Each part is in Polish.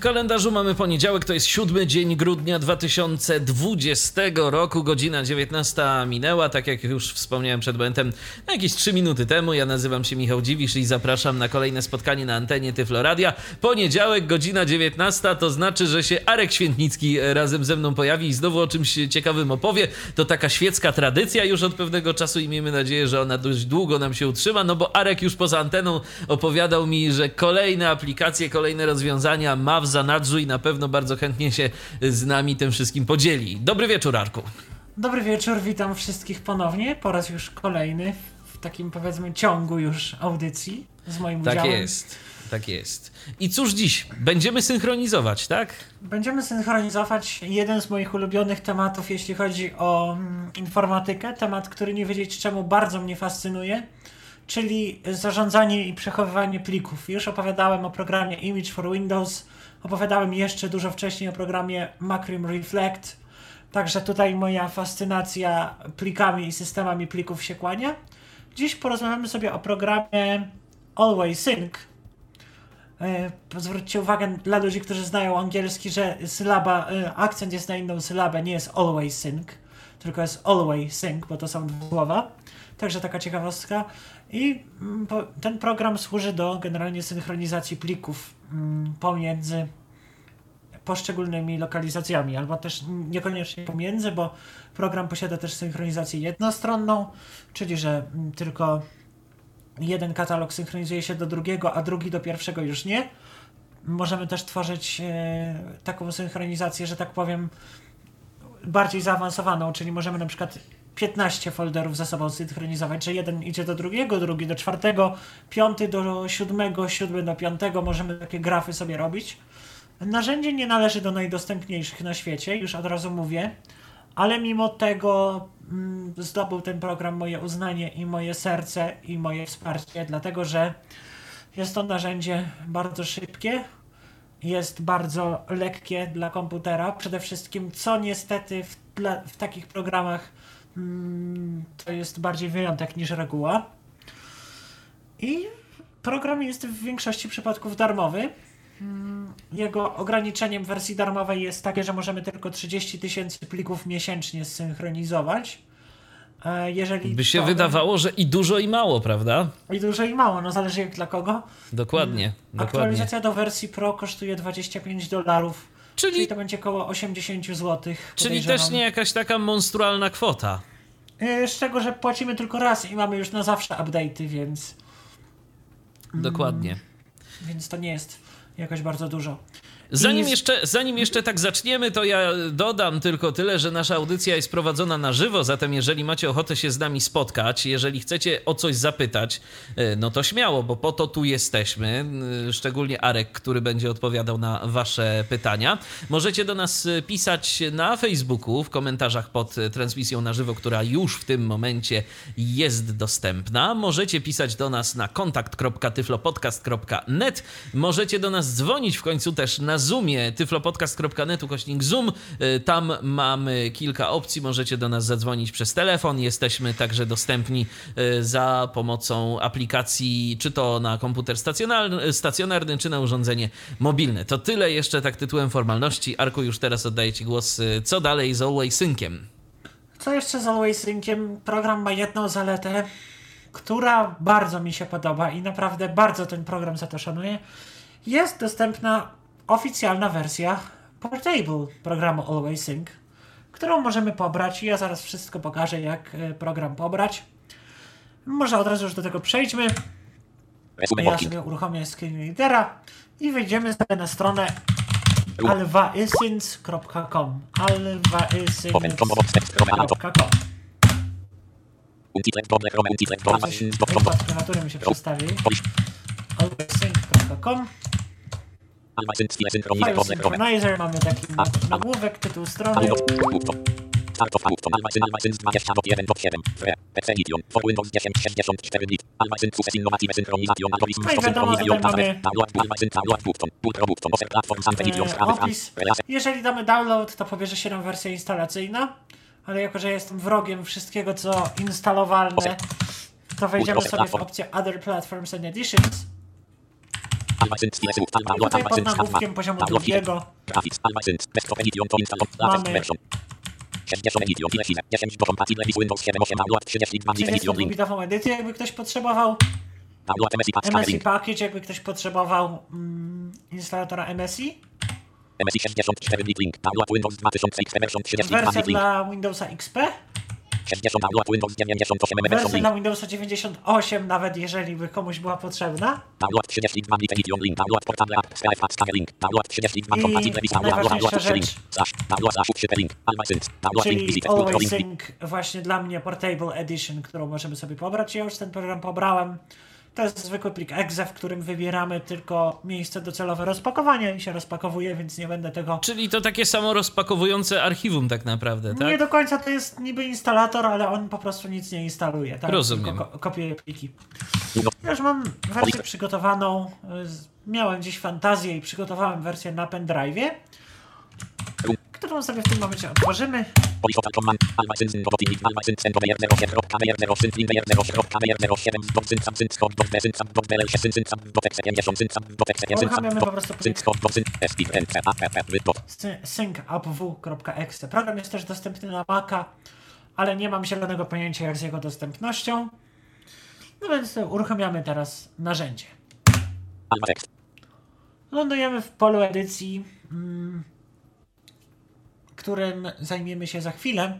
W kalendarzu mamy poniedziałek, to jest siódmy dzień grudnia 2020 roku, godzina 19 minęła, tak jak już wspomniałem przed momentem, jakieś 3 minuty temu. Ja nazywam się Michał Dziwisz i zapraszam na kolejne spotkanie na antenie Tyfloradia. Poniedziałek, godzina 19, to znaczy, że się Arek Świętnicki razem ze mną pojawi i znowu o czymś ciekawym opowie. To taka świecka tradycja już od pewnego czasu i miejmy nadzieję, że ona dość długo nam się utrzyma, no bo Arek już poza anteną opowiadał mi, że kolejne aplikacje, kolejne rozwiązania ma w zanadrzu i na pewno bardzo chętnie się z nami tym wszystkim podzieli. Dobry wieczór, Arku. Dobry wieczór, witam wszystkich ponownie, po raz już kolejny w takim powiedzmy ciągu już audycji z moim Tak udziałem. jest, tak jest. I cóż dziś? Będziemy synchronizować, tak? Będziemy synchronizować jeden z moich ulubionych tematów, jeśli chodzi o mm, informatykę, temat, który nie wiedzieć czemu bardzo mnie fascynuje, czyli zarządzanie i przechowywanie plików. Już opowiadałem o programie Image for Windows, opowiadałem jeszcze dużo wcześniej o programie Macrim Reflect, także tutaj moja fascynacja plikami i systemami plików się kłania. Dziś porozmawiamy sobie o programie Always Sync, E, Zwróćcie uwagę dla ludzi, którzy znają angielski, że sylaba, e, akcent jest na inną sylabę, nie jest always sync, tylko jest always sync, bo to są dwa słowa. Także taka ciekawostka. I mm, ten program służy do generalnie synchronizacji plików mm, pomiędzy poszczególnymi lokalizacjami, albo też niekoniecznie pomiędzy, bo program posiada też synchronizację jednostronną, czyli że mm, tylko jeden katalog synchronizuje się do drugiego, a drugi do pierwszego już nie. Możemy też tworzyć e, taką synchronizację, że tak powiem, bardziej zaawansowaną, czyli możemy na przykład 15 folderów ze sobą synchronizować, że jeden idzie do drugiego, drugi do czwartego, piąty do siódmego, siódmy do piątego, możemy takie grafy sobie robić. Narzędzie nie należy do najdostępniejszych na świecie, już od razu mówię, ale mimo tego mm, zdobył ten program moje uznanie i moje serce i moje wsparcie, dlatego że jest to narzędzie bardzo szybkie, jest bardzo lekkie dla komputera. Przede wszystkim, co niestety w, dla, w takich programach to jest bardziej wyjątek niż reguła. I program jest w większości przypadków darmowy. Mm, Jego ograniczeniem wersji darmowej jest takie, że możemy tylko 30 tysięcy plików miesięcznie zsynchronizować. E, Jeżeli By się to- wydawało, że i dużo i mało, prawda? I dużo i mało, no zależy jak dla kogo. Dokładnie, dokładnie. Aktualizacja do wersji Pro kosztuje 25 dolarów, czyli, Czyli, to będzie około 80 zł. czyli też nie jakaś taka monstrualna kwota. Z czego, że płacimy tylko raz i mamy już na zawsze update'y, więc, Dokładnie. więc to nie jest jakoś bardzo dużo. Zanim I- jeszcze, zanim jeszcze tak zaczniemy, to ja dodam tylko tyle, że nasza audycja jest prowadzona na żywo, zatem jeżeli macie ochotę się z nami spotkać, jeżeli chcecie o coś zapytać, e, no to śmiało, bo po to tu jesteśmy, e, szczególnie Arek, który będzie odpowiadał na wasze pytania. Możecie do nas e, pisać na Facebooku, w komentarzach pod transmisją na żywo, która już w tym momencie jest dostępna. Możecie pisać do nas na kontakt.tyflopodcast.net. Możecie do nas dzwonić w końcu też na Zoomie tyflopodcast.net ukośnik Zoom. Y, Tam mamy kilka opcji. Możecie do nas zadzwonić przez telefon. Jesteśmy także dostępni y, za pomocą aplikacji, czy to na komputer stacjonarny, stacjonarny czy na urządzenie mobilne. To tyle jeszcze tak tytułem formalności. Arku, już teraz oddaję Ci głos. Y, Co dalej z Always Synciem? Co jeszcze z Always Synciem? Program ma jedną zaletę, która bardzo mi się podoba i naprawdę bardzo ten program za to szanuję. Jest dostępna oficjalna wersja portable programu Always Sync, którą możemy pobrać i ja zaraz wszystko pokażę, jak e, program pobrać. Może od razu już do tego przejdźmy. Ja sobie uruchomię screen readera i wejdziemy sobie na stronę alwaisins.com Open from box text from Anto. alwaisins.com Untitled Doble from Untitled Doble Coś Machines dot com. Wykład klawiatury mi się przestawi. Polish. File. Synchronizer, mamy taki nagłówek, tytuł strony. Aldo. Upto. Start of Auto. Almacyn Almacyn z 20 dot 1 dot 7. Fre. PC Edition. For Windows 10 64 bit. Almacyn Success Innovative Synchronization Algorithm i wiadomo, Synchronization tutaj Tablet. mamy- Download Almacyn Download Button. Ultra Button. Offer Platform Sample Edition. Sprawy opis. Relacje. Jeżeli damy download, to pobierze się nam wersja instalacyjna, ale jako, że jestem wrogiem wszystkiego, co instalowalne, to wejdziemy sobie w opcję Other Platforms and Editions. Tutaj pod Almacyn nagłówkiem poziomu Download drugiego Graphics. Almacyn. Desktop Edition to install. Latest Mamy- version. 60 edition. Ile size? 10 do compatible with Windows 7 8 download 32 bit edition link. 32-bitową edycję, jakby ktoś potrzebował. MSI. Package, jakby ktoś potrzebował instalatora MSI. MSI 64 bit link. Download Windows 2000 XP version 32 Wersja bit link. dla Windowsa XP. 60 download Windows 98 version Wersja Windowsa 98, nawet jeżeli by komuś była potrzebna. Download 32 bit edition link. Download portable app. Skype app link. Download 32 I compatible with download download link. Slash. Download link. Download visit. Always. Sync właśnie dla mnie Portable Edition, którą możemy sobie pobrać. Ja już ten program pobrałem. To jest zwykły plik exe, w którym wybieramy tylko miejsce docelowe rozpakowania i się rozpakowuje, więc nie będę tego... Czyli to takie samo rozpakowujące archiwum tak naprawdę, tak? Nie do końca to jest niby instalator, ale on po prostu nic nie instaluje. Tak? Rozumiem. Ko- kopiuje pliki. Ja już mam wersję przygotowaną. Miałem gdzieś fantazję i przygotowałem wersję na pendrive'ie, którą sobie w tym momencie otworzymy. Polish Total Command. Almacyn z roboty link. Almacyn send over 0 KBR 0 syn linker 0 KBR 07 dot syn sam syn skop dot b syn sam dot bl syn syn sam dot exe 50 syn sam dot exe syn sam Uruchamiamy po prostu. Program jest też dostępny na Maca, ale nie mam zielonego pojęcia jak z jego dostępnością. No więc uruchamiamy teraz narzędzie. Lądujemy w polu edycji, mm, którym zajmiemy się za chwilę,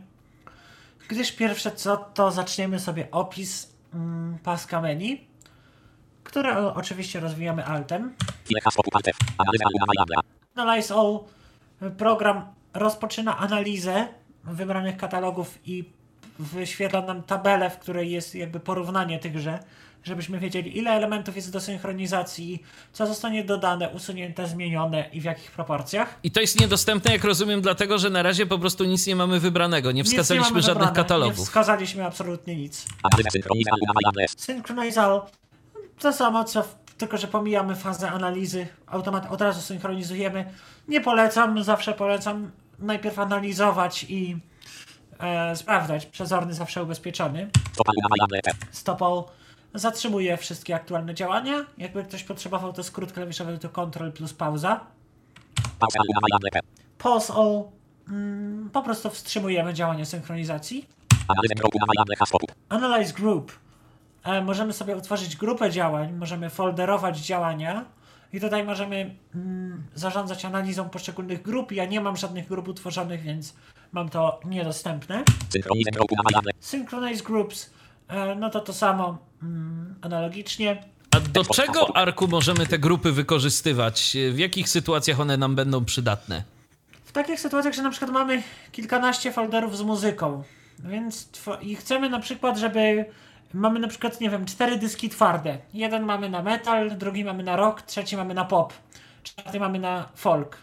gdyż pierwsze co to zaczniemy sobie opis mm, paska menu, które oczywiście rozwijamy altem. Analyze All program rozpoczyna analizę wybranych katalogów i wyświetla nam tabelę, w której jest jakby porównanie tychże, żebyśmy wiedzieli ile elementów jest do synchronizacji, co zostanie dodane, usunięte, zmienione i w jakich proporcjach. I to jest niedostępne, jak rozumiem, dlatego, że na razie po prostu nic nie mamy wybranego. Nie wskazaliśmy mamy żadnych wybrane, Nie katalogów. wskazaliśmy absolutnie nic. Analiza synchroniza aluma malabla. Synchronize All to samo co, w, tylko że pomijamy fazę analizy, automat od razu synchronizujemy. Nie polecam, zawsze polecam najpierw analizować i e, sprawdzać. Przezorny zawsze ubezpieczony. Stop zatrzymuje wszystkie aktualne działania. Jakby ktoś potrzebował, to skrót klawiszowy to Ctrl plus pauza. Pause All mm, po prostu wstrzymujemy działanie synchronizacji. Analyze Group. E, możemy sobie utworzyć grupę działań, możemy folderować działania i tutaj możemy mm, zarządzać analizą poszczególnych grup. Ja nie mam żadnych grup utworzonych, więc mam to niedostępne. Synchronize Groups, no to to samo mm, analogicznie. A do czego, Arku, możemy te grupy wykorzystywać? W jakich sytuacjach one nam będą przydatne? W takich sytuacjach, że na przykład mamy kilkanaście folderów z muzyką, więc i chcemy na przykład, żeby mamy na przykład, nie wiem, cztery dyski twarde. Jeden mamy na metal, drugi mamy na rock, trzeci mamy na pop, czwarty mamy na folk.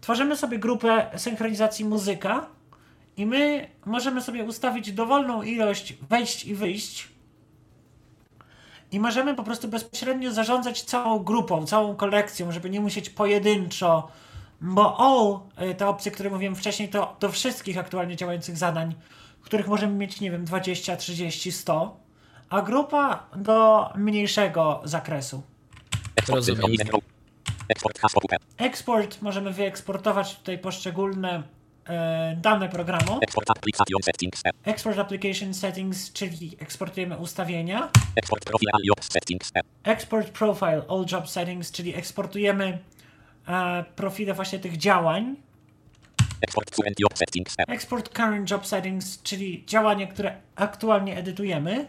Tworzymy sobie grupę synchronizacji muzyka i my możemy sobie ustawić dowolną ilość wejść i wyjść. I możemy po prostu bezpośrednio zarządzać całą grupą, całą kolekcją, żeby nie musieć pojedynczo bo all, y, te opcje, które mówiłem wcześniej, to do wszystkich aktualnie działających zadań, których możemy mieć, nie wiem, 20, 30, 100, a grupa do mniejszego zakresu. Eksport Rozumiem. Eksport możemy wyeksportować tutaj poszczególne e, dane programu. Eksport application settings. e. Export Application Settings, czyli eksportujemy ustawienia. Eksport profile all job settings. e. Export Profile All Job Settings, czyli eksportujemy e, profile właśnie tych działań. Eksport current job settings. e. Export Current Job Settings, czyli działanie, które aktualnie edytujemy.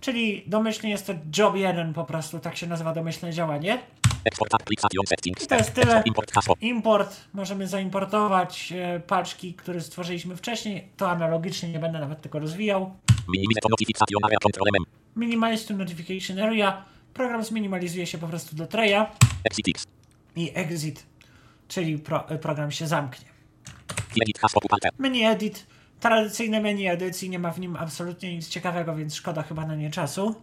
Czyli domyślnie jest to Job 1 po prostu, tak się nazywa domyślne działanie. I to jest tyle. Import możemy zaimportować e, paczki, które stworzyliśmy wcześniej. To analogicznie, nie będę nawet tego rozwijał. Minimize to notification area. Program zminimalizuje się po prostu do treja i exit, czyli pro, e, program się zamknie. Menu Edit, tradycyjne menu edycji, nie ma w nim absolutnie nic ciekawego, więc szkoda chyba na nie czasu.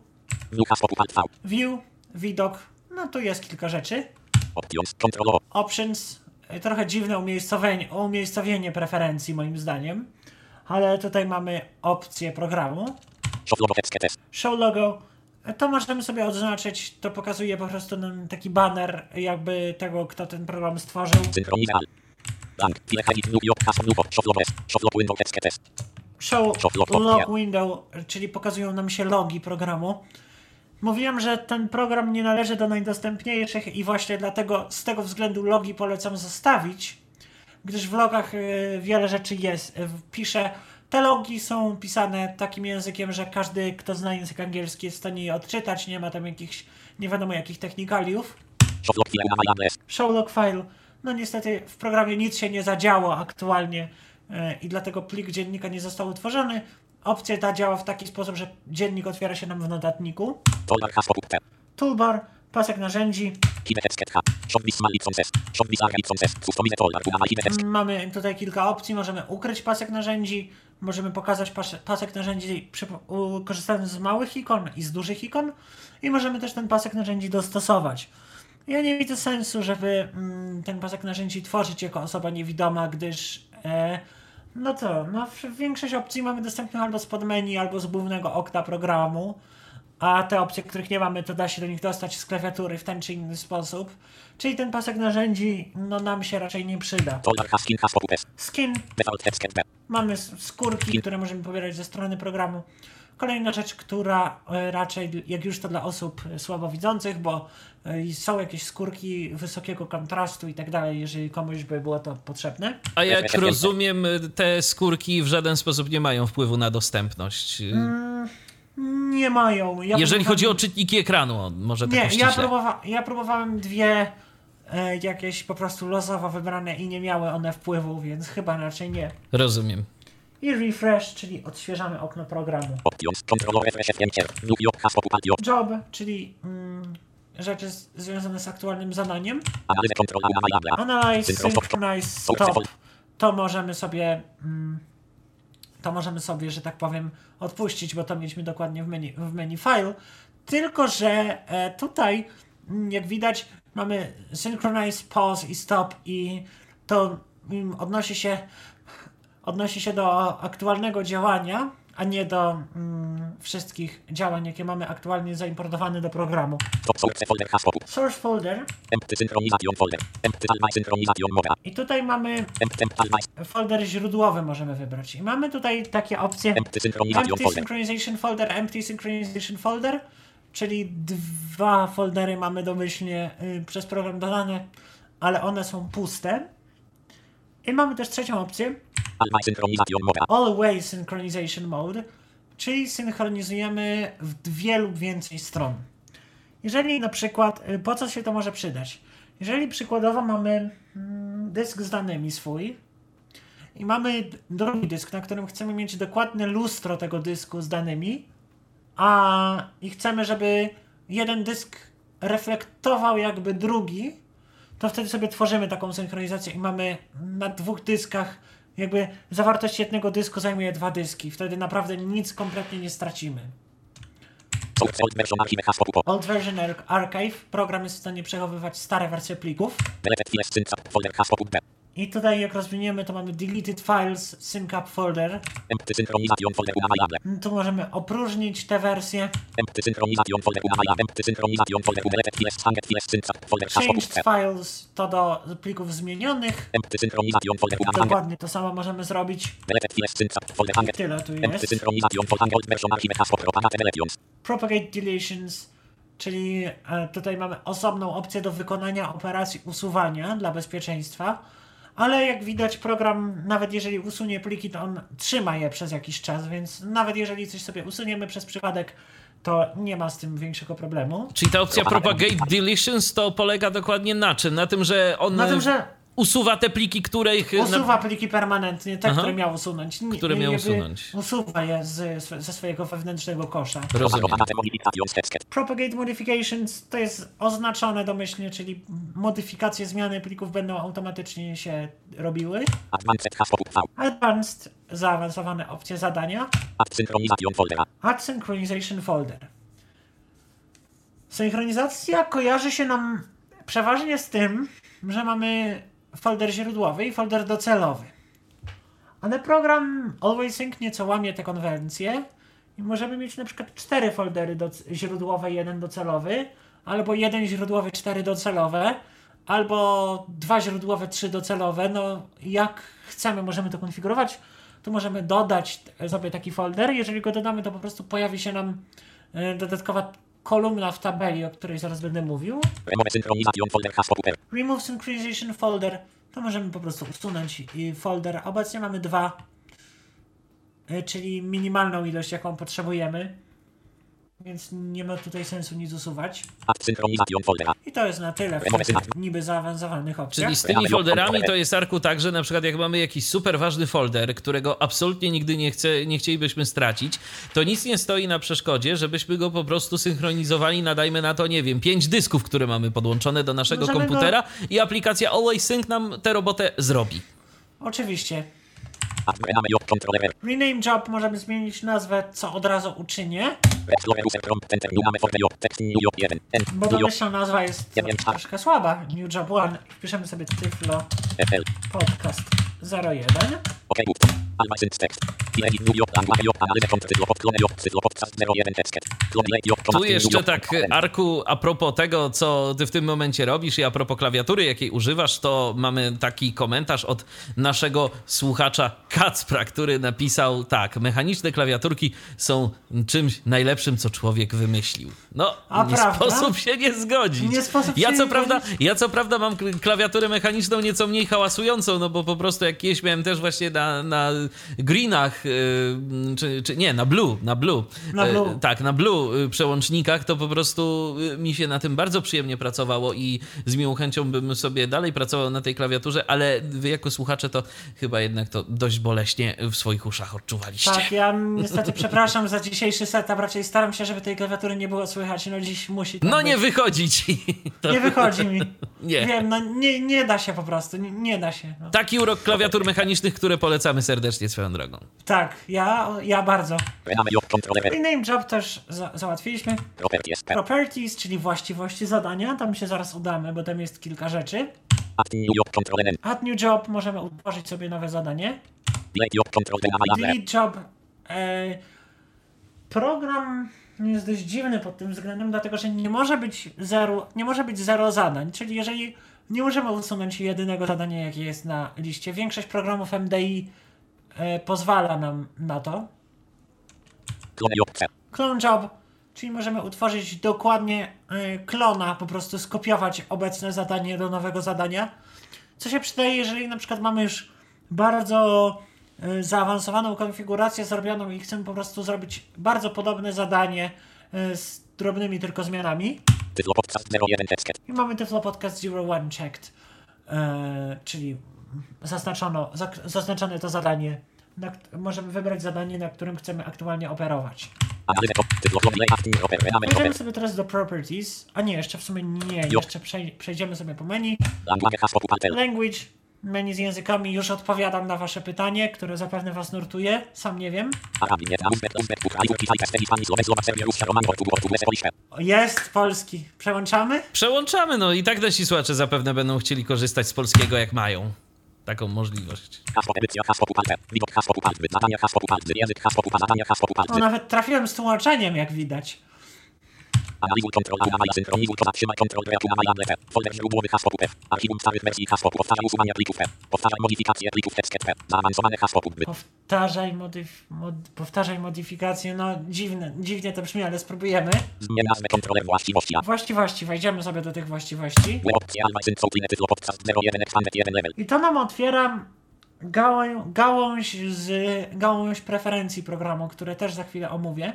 View, widok, no tu jest kilka rzeczy. Options. Control. Options, y, trochę dziwne umiejscowienie, umiejscowienie preferencji moim zdaniem, ale tutaj mamy opcję programu. Show logo. Show logo, y, to możemy sobie odznaczyć, to pokazuje po prostu nam taki banner jakby tego, kto ten program stworzył. Synchronize Al. Blank. Show log, window, czyli pokazują nam się logi programu. Mówiłem, że ten program nie należy do najdostępniejszych i właśnie dlatego z tego względu logi polecam zostawić, gdyż w logach y, wiele rzeczy jest. Y, Piszę, te logi są pisane takim językiem, że każdy, kto zna język angielski jest w stanie je odczytać, nie ma tam jakichś nie wiadomo jakich technikaliów. Show log file. No niestety w programie nic się nie zadziało aktualnie e, i dlatego plik dziennika nie został utworzony. Opcja ta działa w taki sposób, że dziennik otwiera się nam w notatniku. Toolbar, pasek narzędzi. Mamy tutaj kilka opcji. Możemy ukryć pasek narzędzi, możemy pokazać pas pasek narzędzi przy, korzystając z małych ikon i z dużych ikon i możemy też ten pasek narzędzi dostosować. Ja nie widzę sensu, żeby mm, ten pasek narzędzi tworzyć jako osoba niewidoma, gdyż e, no to, no większość opcji mamy dostępnych albo z podmenu, albo z głównego okna programu, a te opcje, których nie mamy, to da się do nich dostać z klawiatury w ten czy inny sposób. Czyli ten pasek narzędzi, no nam się raczej nie przyda. Skin, mamy skórki, które możemy pobierać ze strony programu. Kolejna rzecz, która e, raczej, jak już to dla osób e, słabowidzących, bo e, są jakieś skórki wysokiego kontrastu i tak dalej, jeżeli komuś by było to potrzebne. A jak rozumiem, te skórki w żaden sposób nie mają wpływu na dostępność. Nie mają. Ja Jeżeli próbowałem- chodzi o czytniki ekranu, może tak Nie, ja, uściśle. próbowa ja próbowałem dwie jakieś po prostu losowo wybrane i nie miały one wpływu, więc chyba raczej nie. Rozumiem. I refresh, czyli odświeżamy okno programu. Job, czyli mm, rzeczy z, związane z aktualnym zadaniem. Analyze, synchronize, stop. To możemy sobie, mm, to możemy sobie, że tak powiem, odpuścić, bo to mieliśmy dokładnie w menu, w menu file. Tylko, że e, tutaj, mm, jak widać, mamy synchronize, pause i stop i to mm, odnosi się, odnosi się do aktualnego działania, a nie do mm, wszystkich działań, jakie mamy aktualnie zaimportowane do programu. Source folder. Source Empty synchronization folder. Empty synchronization i tutaj mamy folder źródłowy możemy wybrać. I mamy tutaj takie opcje Empty synchronization Empty folder. Synchronization Folder, Empty Synchronization Folder, czyli dwa foldery mamy domyślnie y, przez program dodane, ale one są puste. I mamy też trzecią opcję, Almai synchronization Mode, czyli synchronizujemy w dwie lub więcej stron. Jeżeli na przykład, y, po co się to może przydać? Jeżeli przykładowo mamy mm, dysk z danymi swój i mamy drugi dysk, na którym chcemy mieć dokładne lustro tego dysku z danymi, a i chcemy, żeby jeden dysk reflektował jakby drugi, to wtedy sobie tworzymy taką synchronizację i mamy na dwóch dyskach, jakby zawartość jednego dysku zajmuje dwa dyski. Wtedy naprawdę nic kompletnie nie stracimy. Old version. Old Version Ar- Archive program jest w stanie przechowywać stare wersje plików. I tutaj jak rozwiniemy, to mamy Deleted Files Sync Up Folder. Tu możemy opróżnić te wersje, Empty synchronization folder unavailable. Empty synchronization folder deleted files hanged files sync folder hasło Changed. Files to do plików zmienionych. Dokładnie to samo możemy zrobić. Deleted files sync folder hanged. Tyle tu Empty jest. deletions. Propagate Deletions, czyli e, tutaj mamy osobną opcję do wykonania operacji usuwania dla bezpieczeństwa. Ale jak widać, program, nawet jeżeli usunie pliki, to on trzyma je przez jakiś czas, więc nawet jeżeli coś sobie usuniemy przez przypadek, to nie ma z tym większego problemu. Czyli ta opcja Propagate Deletions to polega dokładnie na czym? Na tym, że on... Na tym, że usuwa te pliki, które ich... na- Usuwa pliki permanentnie, te, Aha. które miał usunąć. Nie- Które miał usunąć. Usuwa je z, ze swojego wewnętrznego kosza. Rozumiem. Propagate modifications to jest oznaczone domyślnie, czyli modyfikacje, zmiany plików będą automatycznie się robiły. Advanced zaawansowane opcje zadania. Add Synchronization Folder. Synchronizacja kojarzy się nam przeważnie z tym, że mamy folder źródłowy i folder docelowy. Ale program Always Sync nieco łamie te konwencje i możemy mieć na przykład cztery foldery źródłowe i jeden docelowy, albo jeden źródłowy, cztery docelowe, albo dwa źródłowe, trzy docelowe. No, jak chcemy, możemy to konfigurować. Tu możemy dodać sobie taki folder. Jeżeli go dodamy, to po prostu pojawi się nam e, dodatkowa kolumna w tabeli, o której zaraz będę mówił. Remove synchronization folder. Remove Synchronization Folder, to możemy po prostu usunąć folder. Obecnie mamy dwa, y, czyli minimalną ilość, jaką potrzebujemy, więc nie ma tutaj sensu nic usuwać. I to jest na tyle w tych niby zaawansowanych opcjach. Czyli z tymi folderami to jest Arku tak, że na przykład jak mamy jakiś super ważny folder, którego absolutnie nigdy nie, chce, nie chcielibyśmy stracić, to nic nie stoi na przeszkodzie, żebyśmy go po prostu synchronizowali na, dajmy na to, nie wiem, pięć dysków, które mamy podłączone do naszego Możemy go- komputera i aplikacja Always Sync nam tę robotę zrobi. Oczywiście. Rename job możemy zmienić nazwę, co od razu uczynię, Explorer user prompt enter new name for the job. Text new job 1. N. bo domyślna nazwa jest troszkę słaba. New Job 1. Wpiszemy sobie Tyflo FL. Podcast 01. OK button. Advanced text. Delete new job language job analyze control cyflo pod clone job cyflo podcast 01 text. Clone delete job Tu jeszcze tak, Arku, a propos tego, co ty w tym momencie robisz i a propos klawiatury, jakiej używasz, to mamy taki komentarz od naszego słuchacza Kacpra, który napisał tak, mechaniczne klawiaturki są czymś najlepszym, co człowiek wymyślił. No, A nie prawda? sposób się nie zgodzić. Nie sposób ja co prawda, ja co prawda mam kl- klawiaturę mechaniczną nieco mniej hałasującą, no bo po prostu jak kiedyś miałem też właśnie na, na greenach, yy, czy, czy nie, na blue, na blue. Na E, blue. tak, na blue y, przełącznikach to po prostu y, mi się na tym bardzo przyjemnie pracowało i z miłą chęcią bym sobie dalej pracował na tej klawiaturze, ale wy jako słuchacze to chyba jednak to dość boleśnie w swoich uszach odczuwaliście. Tak, ja niestety przepraszam za dzisiejszy setup, raczej staram się, żeby tej klawiatury nie było słychać, no dziś musi No być. nie wychodzi ci. To- Nie wychodzi mi. Nie. Wiem, no nie, nie da się po prostu, nie, nie da się. No. Taki urok klawiatur mechanicznych, które polecamy serdecznie swoją drogą. Tak, ja, ja bardzo. R. Rename Job też za, załatwiliśmy. Properties. Properties, czyli właściwości zadania, tam się zaraz udamy, bo tam jest kilka rzeczy. Add new job controller N. Add New Job, możemy utworzyć sobie nowe zadanie. Delete job. E, program jest dość dziwny pod tym względem, dlatego że nie może być zero, nie może być zero zadań, czyli jeżeli nie możemy usunąć jedynego zadania, jakie jest na liście. Większość programów MDI pozwala nam na to. Clone job czyli możemy utworzyć dokładnie e, klona, po prostu skopiować obecne zadanie do nowego zadania. Co się przydaje, jeżeli na przykład mamy już bardzo e, zaawansowaną konfigurację zrobioną i chcemy po prostu zrobić bardzo podobne zadanie e, z drobnymi tylko zmianami. Tyflo podcast 01 text. I mamy Tyflo Podcast 01 checked, e, czyli zaznaczono, zaznaczone to zadanie. Na, możemy wybrać zadanie, na którym chcemy aktualnie operować. Przejdziemy sobie teraz do Properties. A nie, jeszcze w sumie nie. Jeszcze przej- przejdziemy sobie po menu. Language menu z językami. Już odpowiadam na Wasze pytanie, które zapewne Was nurtuje. Sam nie wiem. Jest polski. Przełączamy? Przełączamy, no i tak nasi słuchacze zapewne będą chcieli korzystać z polskiego, jak mają taką możliwość. Hash pop edycja, hash pop alter. Widok, hash pop alter. Zadania, hash pop alter. Język, hash pop, zadania, hash pop O, alter. nawet trafiłem z tłumaczeniem, jak widać. Analizuj kontrol, analiza synchronizuj, to zatrzymaj kontrol, reakuna, maja, Folder źródłowy hash popów F. Archiwum starych wersji hash pop. Powtarzaj usuwania plików F. Powtarzaj modyfikacje plików text F. Zaawansowane hash popów. Powtarzaj, modyf- mod- powtarzaj modyfikacje. No, dziwne, dziwnie to brzmi, ale spróbujemy. Zmień nazwę kontroler właściwości. Właściwości, wejdziemy sobie do tych właściwości. Web opcja, alma, sync, soutline, tyflo, podcast 01, expanded, 1 level. I to nam otwiera gałę, gałąź z gałąź preferencji programu, które też za chwilę omówię.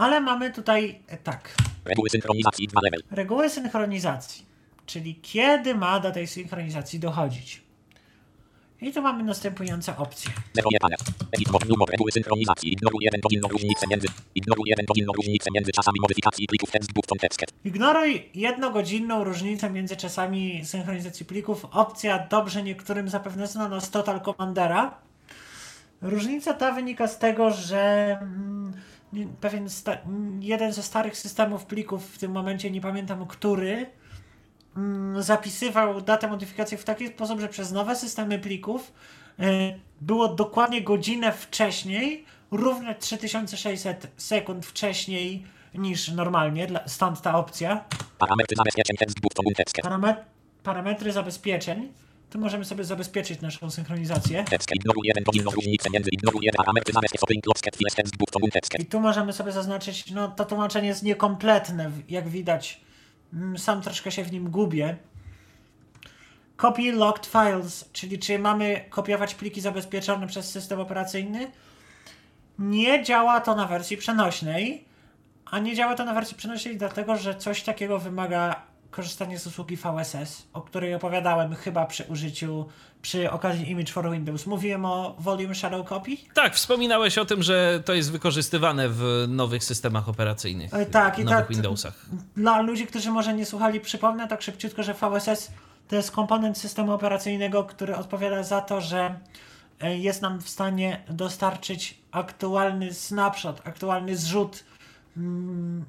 Ale mamy tutaj e, tak, Reguły synchronizacji 2 level. reguły synchronizacji. czyli kiedy ma do tej synchronizacji dochodzić. I tu mamy następujące opcje. Zeruje panel. Edit numer, reguły synchronizacji. Ignoruj powinno różnicę między. Ignoruj powinno różnicę między czasami modyfikacji plików tekst button text. Ignoruj jednogodzinną różnicę między czasami synchronizacji plików. Opcja dobrze niektórym zapewne znana z Total Commandera. Różnica ta wynika z tego, że mm, pewien jeden ze starych systemów plików, w tym momencie nie pamiętam który, mm, zapisywał datę modyfikacji w taki sposób, że przez nowe systemy plików y, było dokładnie godzinę wcześniej, równe 3600 sekund wcześniej niż normalnie, stąd ta opcja. Parametry zabezpieczeń parametry zabezpieczeń. Tu możemy sobie zabezpieczyć naszą synchronizację. I tu możemy sobie zaznaczyć, no to tłumaczenie jest niekompletne, jak widać. Mm, Sam troszkę się w nim gubię. Copy locked files, czyli czy mamy kopiować pliki zabezpieczone przez system operacyjny? Nie działa to na wersji przenośnej, a nie działa to na wersji przenośnej dlatego, że coś takiego wymaga korzystania z usługi VSS, o której opowiadałem chyba przy użyciu, przy okazji Image for Windows. Mówiłem o Volume Shadow Copy? Tak, wspominałeś o tym, że to jest wykorzystywane w nowych systemach operacyjnych. E, tak, i nowych tak- Windowsach. Dla ludzi, którzy może nie słuchali, przypomnę tak szybciutko, że VSS to jest komponent systemu operacyjnego, który odpowiada za to, że e, jest nam w stanie dostarczyć aktualny snapshot, aktualny zrzut mm,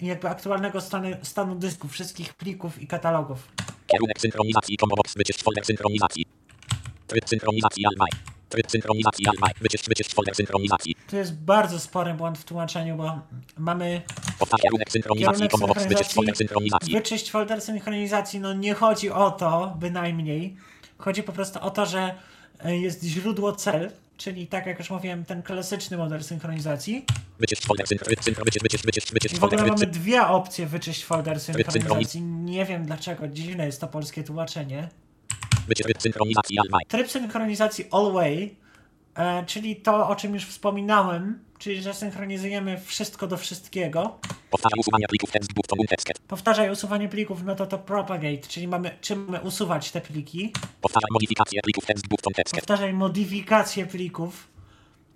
jakby aktualnego stanu, stanu dysku, wszystkich plików i katalogów. Kierunek synchronizacji combo box. Wyczyść folder synchronizacji. Tryb synchronizacji Y. Tryb synchronizacji Y. Wyczyść, wyczyść folder synchronizacji. To jest bardzo spory błąd w tłumaczeniu, bo mamy Powtarz kierunek synchronizacji Kierunek combo box. Wyczyść synchronizacji, folder synchronizacji. wyczyść folder synchronizacji, no nie chodzi o to bynajmniej. Chodzi po prostu o to, że e, jest źródło cel, czyli tak jak już mówiłem, ten klasyczny model synchronizacji. Wyczyść folder I w ogóle mamy dwie opcje wyczyść folder synchronizacji. Nie wiem dlaczego, dziwne jest to polskie tłumaczenie. Synchronizacji. Tryb synchronizacji all way, e, czyli to, o czym już wspominałem, czyli że synchronizujemy wszystko do wszystkiego. Powtarzaj usuwania plików tekst button text. Powtarzaj usuwanie plików, no to to propagate, czyli mamy czym mamy usuwać te pliki. Powtarzaj modyfikację plików tekst button text. Powtarzaj modyfikację plików,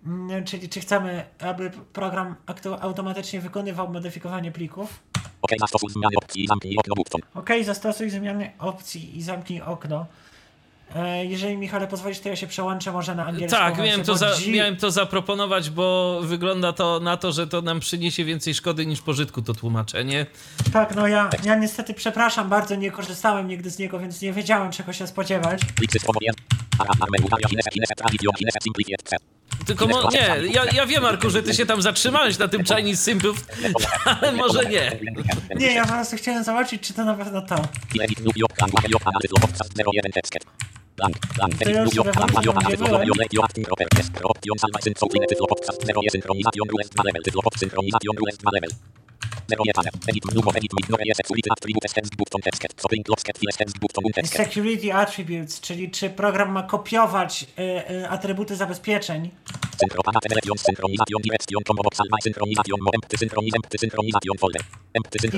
Mm, czyli czy chcemy, aby program automatycznie wykonywał modyfikowanie plików. OK, zastosuj zmiany opcji i zamknij okno button. OK, zastosuj zmiany opcji i zamknij okno. E, jeżeli Michale pozwolisz, to ja się przełączę może na angielską Tak, miałem to, za, miałem to zaproponować, bo wygląda to na to, że to nam przyniesie więcej szkody niż pożytku to tłumaczenie. Tak, no ja, ja niestety przepraszam bardzo, nie korzystałem nigdy z niego, więc nie wiedziałem czego się spodziewać. Tylko mo- nie, ja, ja wiem, Marku, że ty się tam zatrzymałeś na tym Chinese Simple, ale może nie. Nie, ja po prostu chciałem zobaczyć, czy to na pewno to. Edit new yok, plan, yok, analiz, log, podcast 01 text. Blank, blank, To edit ja new już yok, sobie plan, włączę, yok, gdzie analiz, log, byłem. yok, lekio, acting, properties, pro, option, salva, syn, soul, tyflo, podcast 01 synchronization, rules 2 level, tyflo, synchronization, rules 2 level. 01 edit new, edit ignore, jest, ulicy, attributes, text, button, text, stoping, locket, files, text, button, text. Security attributes, czyli czy program ma kopiować y, y, atrybuty zabezpieczeń.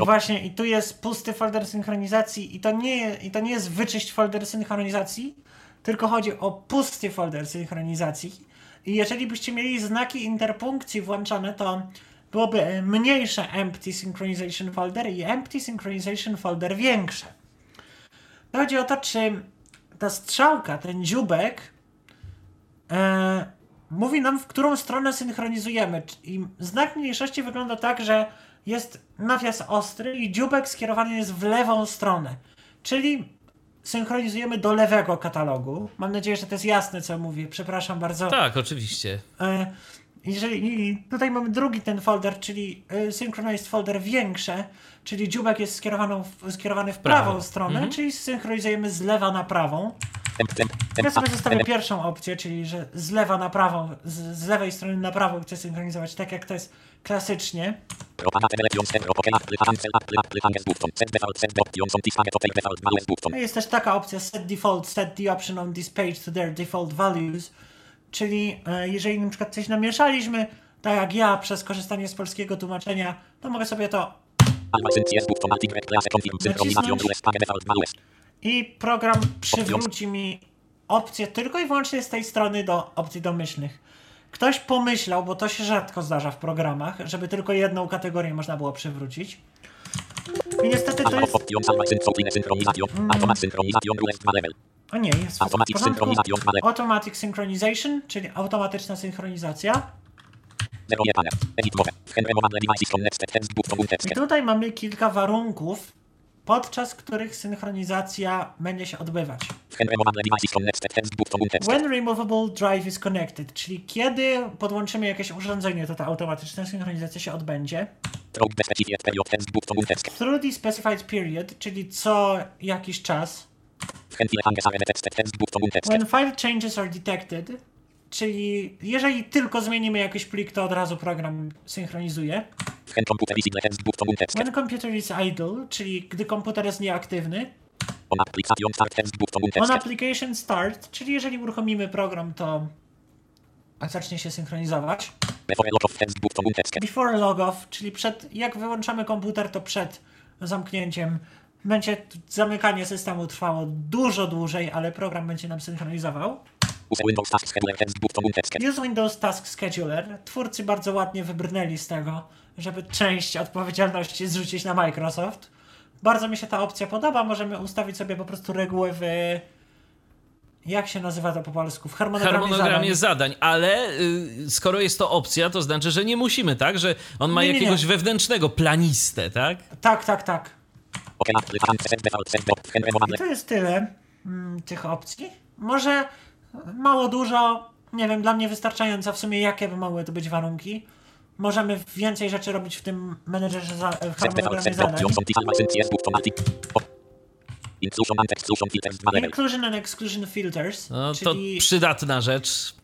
I właśnie, i tu jest pusty folder synchronizacji i to nie, i to nie jest wyczyść folder synchronizacji, tylko chodzi o pusty folder synchronizacji. I jeżeli byście mieli znaki interpunkcji włączone, to byłoby e, mniejsze empty synchronization folder i empty synchronization folder większe. Chodzi o to, czy ta strzałka, ten dziubek e, mówi nam, w którą stronę synchronizujemy. I znak mniejszości wygląda tak, że jest nawias ostry i dziubek skierowany jest w lewą stronę. Czyli synchronizujemy do lewego katalogu. Mam nadzieję, że to jest jasne, co mówię. Przepraszam bardzo. Tak, oczywiście. E, Jeżeli tutaj mamy drugi ten folder, czyli e, synchronized folder większe, czyli dziubek jest skierowany w, skierowany w prawą stronę, czyli synchronizujemy z lewa na prawą. Ja sobie zostawię pierwszą opcję, czyli że z lewa na prawą, z, z lewej strony na prawą chcę synchronizować, tak jak to jest klasycznie. Jest też taka opcja set default, set the option on this page to their default values, czyli e, jeżeli na przykład coś namieszaliśmy, tak jak ja przez korzystanie z polskiego tłumaczenia, to mogę sobie to Nacisnąć. I program przywróci mi opcję tylko i wyłącznie z tej strony do opcji domyślnych. Ktoś pomyślał, bo to się rzadko zdarza w programach, żeby tylko jedną kategorię można było przywrócić. I niestety to jest... option advanced software synchronization. Automatic synchronization US 2 level. O nie, jest w Automatic synchronization. Automatic synchronization, czyli automatyczna synchronizacja. I tutaj mamy kilka warunków, podczas których synchronizacja będzie się odbywać. When removable drive is connected, czyli kiedy podłączymy jakieś urządzenie, to ta automatyczna synchronizacja się odbędzie. Through the specified period czyli co jakiś czas. When file changes are detected, czyli jeżeli tylko zmienimy jakiś plik, to od razu program synchronizuje. When computer is idle, czyli gdy komputer jest nieaktywny. On application start czyli jeżeli uruchomimy program, to zacznie się synchronizować. Before log off, czyli przed, jak wyłączamy komputer, to przed zamknięciem będzie zamykanie systemu trwało dużo dłużej, ale program będzie nam synchronizował. Use Windows task scheduler text button text. Use Windows Task Scheduler. Twórcy bardzo ładnie wybrnęli z tego, żeby część odpowiedzialności zrzucić na Microsoft. Bardzo mi się ta opcja podoba. Możemy ustawić sobie po prostu reguły w. Jak się nazywa to po polsku? W harmonogramie, harmonogramie zadań. zadań, ale y, skoro jest to opcja, to znaczy, że nie musimy, tak? Że on ma Nie, nie, nie. jakiegoś wewnętrznego planistę, tak? Tak, tak, tak. I to jest tyle mm, tych opcji. Może mało dużo, nie wiem, dla mnie wystarczająco w sumie, jakie by mogły to być warunki. Możemy więcej rzeczy robić w tym menedżerze za, w harmonogramie zadań. Inclusion and exclusion filters 2 level. Inclusion and exclusion filters, No to przydatna rzecz.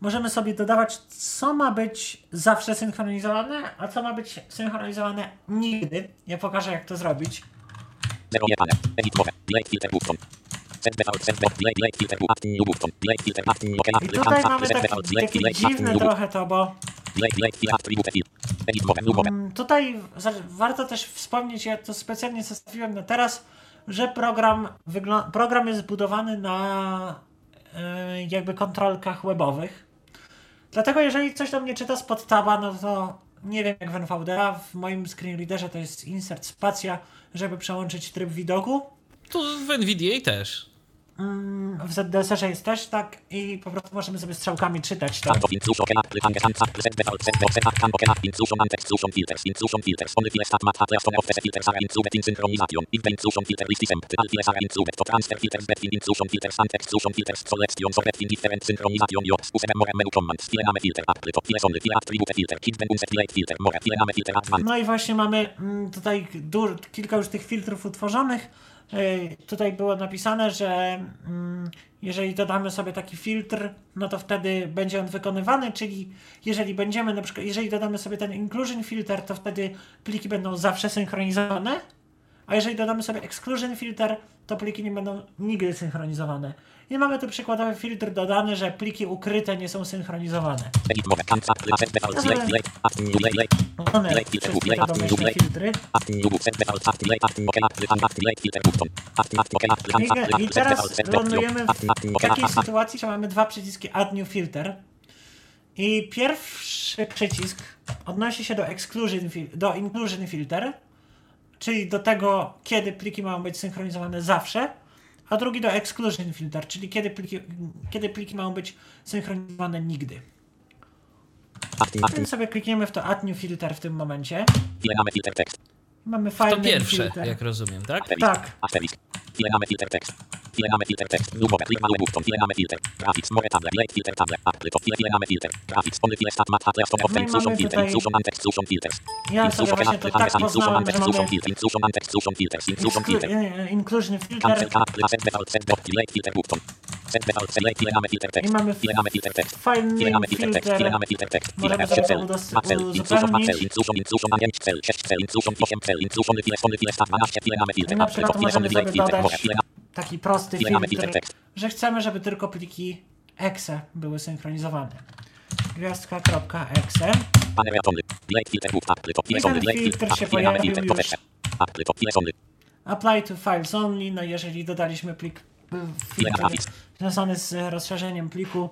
możemy sobie dodawać, co ma być zawsze synchronizowane, a co ma być synchronizowane nigdy. Ja pokażę, jak to zrobić. Zero. Edit filter button. Tutaj mamy trochę to, bo Tutaj warto też wspomnieć, ja to specjalnie zostawiłem na teraz, że program, program jest zbudowany na e, jakby kontrolkach webowych. Dlatego jeżeli coś do mnie czyta spod taba, no to nie wiem jak w NVDA, w moim screen readerze to jest insert spacja, żeby przełączyć tryb widoku. Tu w NVDA też. W ZDSR jest też tak i po prostu możemy sobie strzałkami czytać advanced. No i właśnie mamy mm, tutaj kilka już tych filtrów utworzonych. Yy, Tutaj było napisane, że mm, jeżeli dodamy sobie taki filtr, no to wtedy będzie on wykonywany, czyli jeżeli będziemy na przykład, jeżeli dodamy sobie ten inclusion filter, to wtedy pliki będą zawsze synchronizowane, a jeżeli dodamy sobie exclusion filter, to pliki nie będą nigdy synchronizowane. I mamy tu przykładowy filtr dodany, że pliki ukryte nie są synchronizowane. Filter wszystkie filtry. I, teraz lądujemy w takiej sytuacji, że mamy dwa przyciski Add New Filter. I pierwszy przycisk odnosi się do, exclusion do Inclusion Filter, czyli do tego, kiedy pliki mają być synchronizowane zawsze, a drugi do Exclusion Filter, czyli kiedy pliki, kiedy pliki mają być synchronizowane nigdy. Więc sobie klikniemy w to Add New Filter w tym momencie. Name filter text. Mamy file To pierwsze, filter. jak rozumiem, tak? Asterisk. Tak. Filter text. Filter text. New mode. Click małe button. File name filter. Graphics. More tablet. Delete filter tablet. File file name filter. Graphics. Only file stat mat hat left of mamy filter. tutaj- Inclusion and exclusion filters. Ja sobie właśnie to tak poznałem, że mamy filter. Inclusion and exclusion filters. Inclusion filter. Exclu- e, Inclusion Filter Cancel can apply set default set dot. Delete filter button. Set default File name name filter text. File filter. name filter text. File Możemy F7 sobie cell. to udos- Macel. Inclusion macel. Inclusion inclusion and 5 cell. 6 cell. Inclusion 8 cell. Inclusion file file file stat 12. File name filter. I na Apply przykład taki prosty filtr, że chcemy, żeby tylko pliki exe były synchronizowane. Gwiazdka.exe i ten filtr się pojawił już. Apply to files only, no jeżeli dodaliśmy plik y, filtr związany z rozszerzeniem pliku,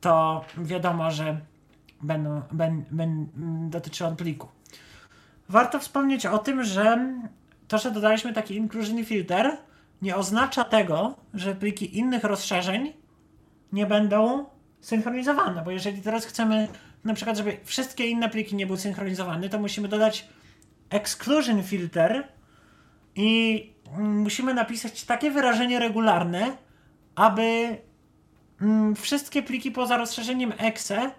to wiadomo, że będą, ben, ben, dotyczy on pliku. Warto wspomnieć o tym, że to, że dodaliśmy taki inclusion filter, nie oznacza tego, że pliki innych rozszerzeń nie będą synchronizowane, bo jeżeli teraz chcemy na przykład, żeby wszystkie inne pliki nie były synchronizowane, to musimy dodać exclusion filter i musimy napisać takie wyrażenie regularne, aby mm, wszystkie pliki poza rozszerzeniem exe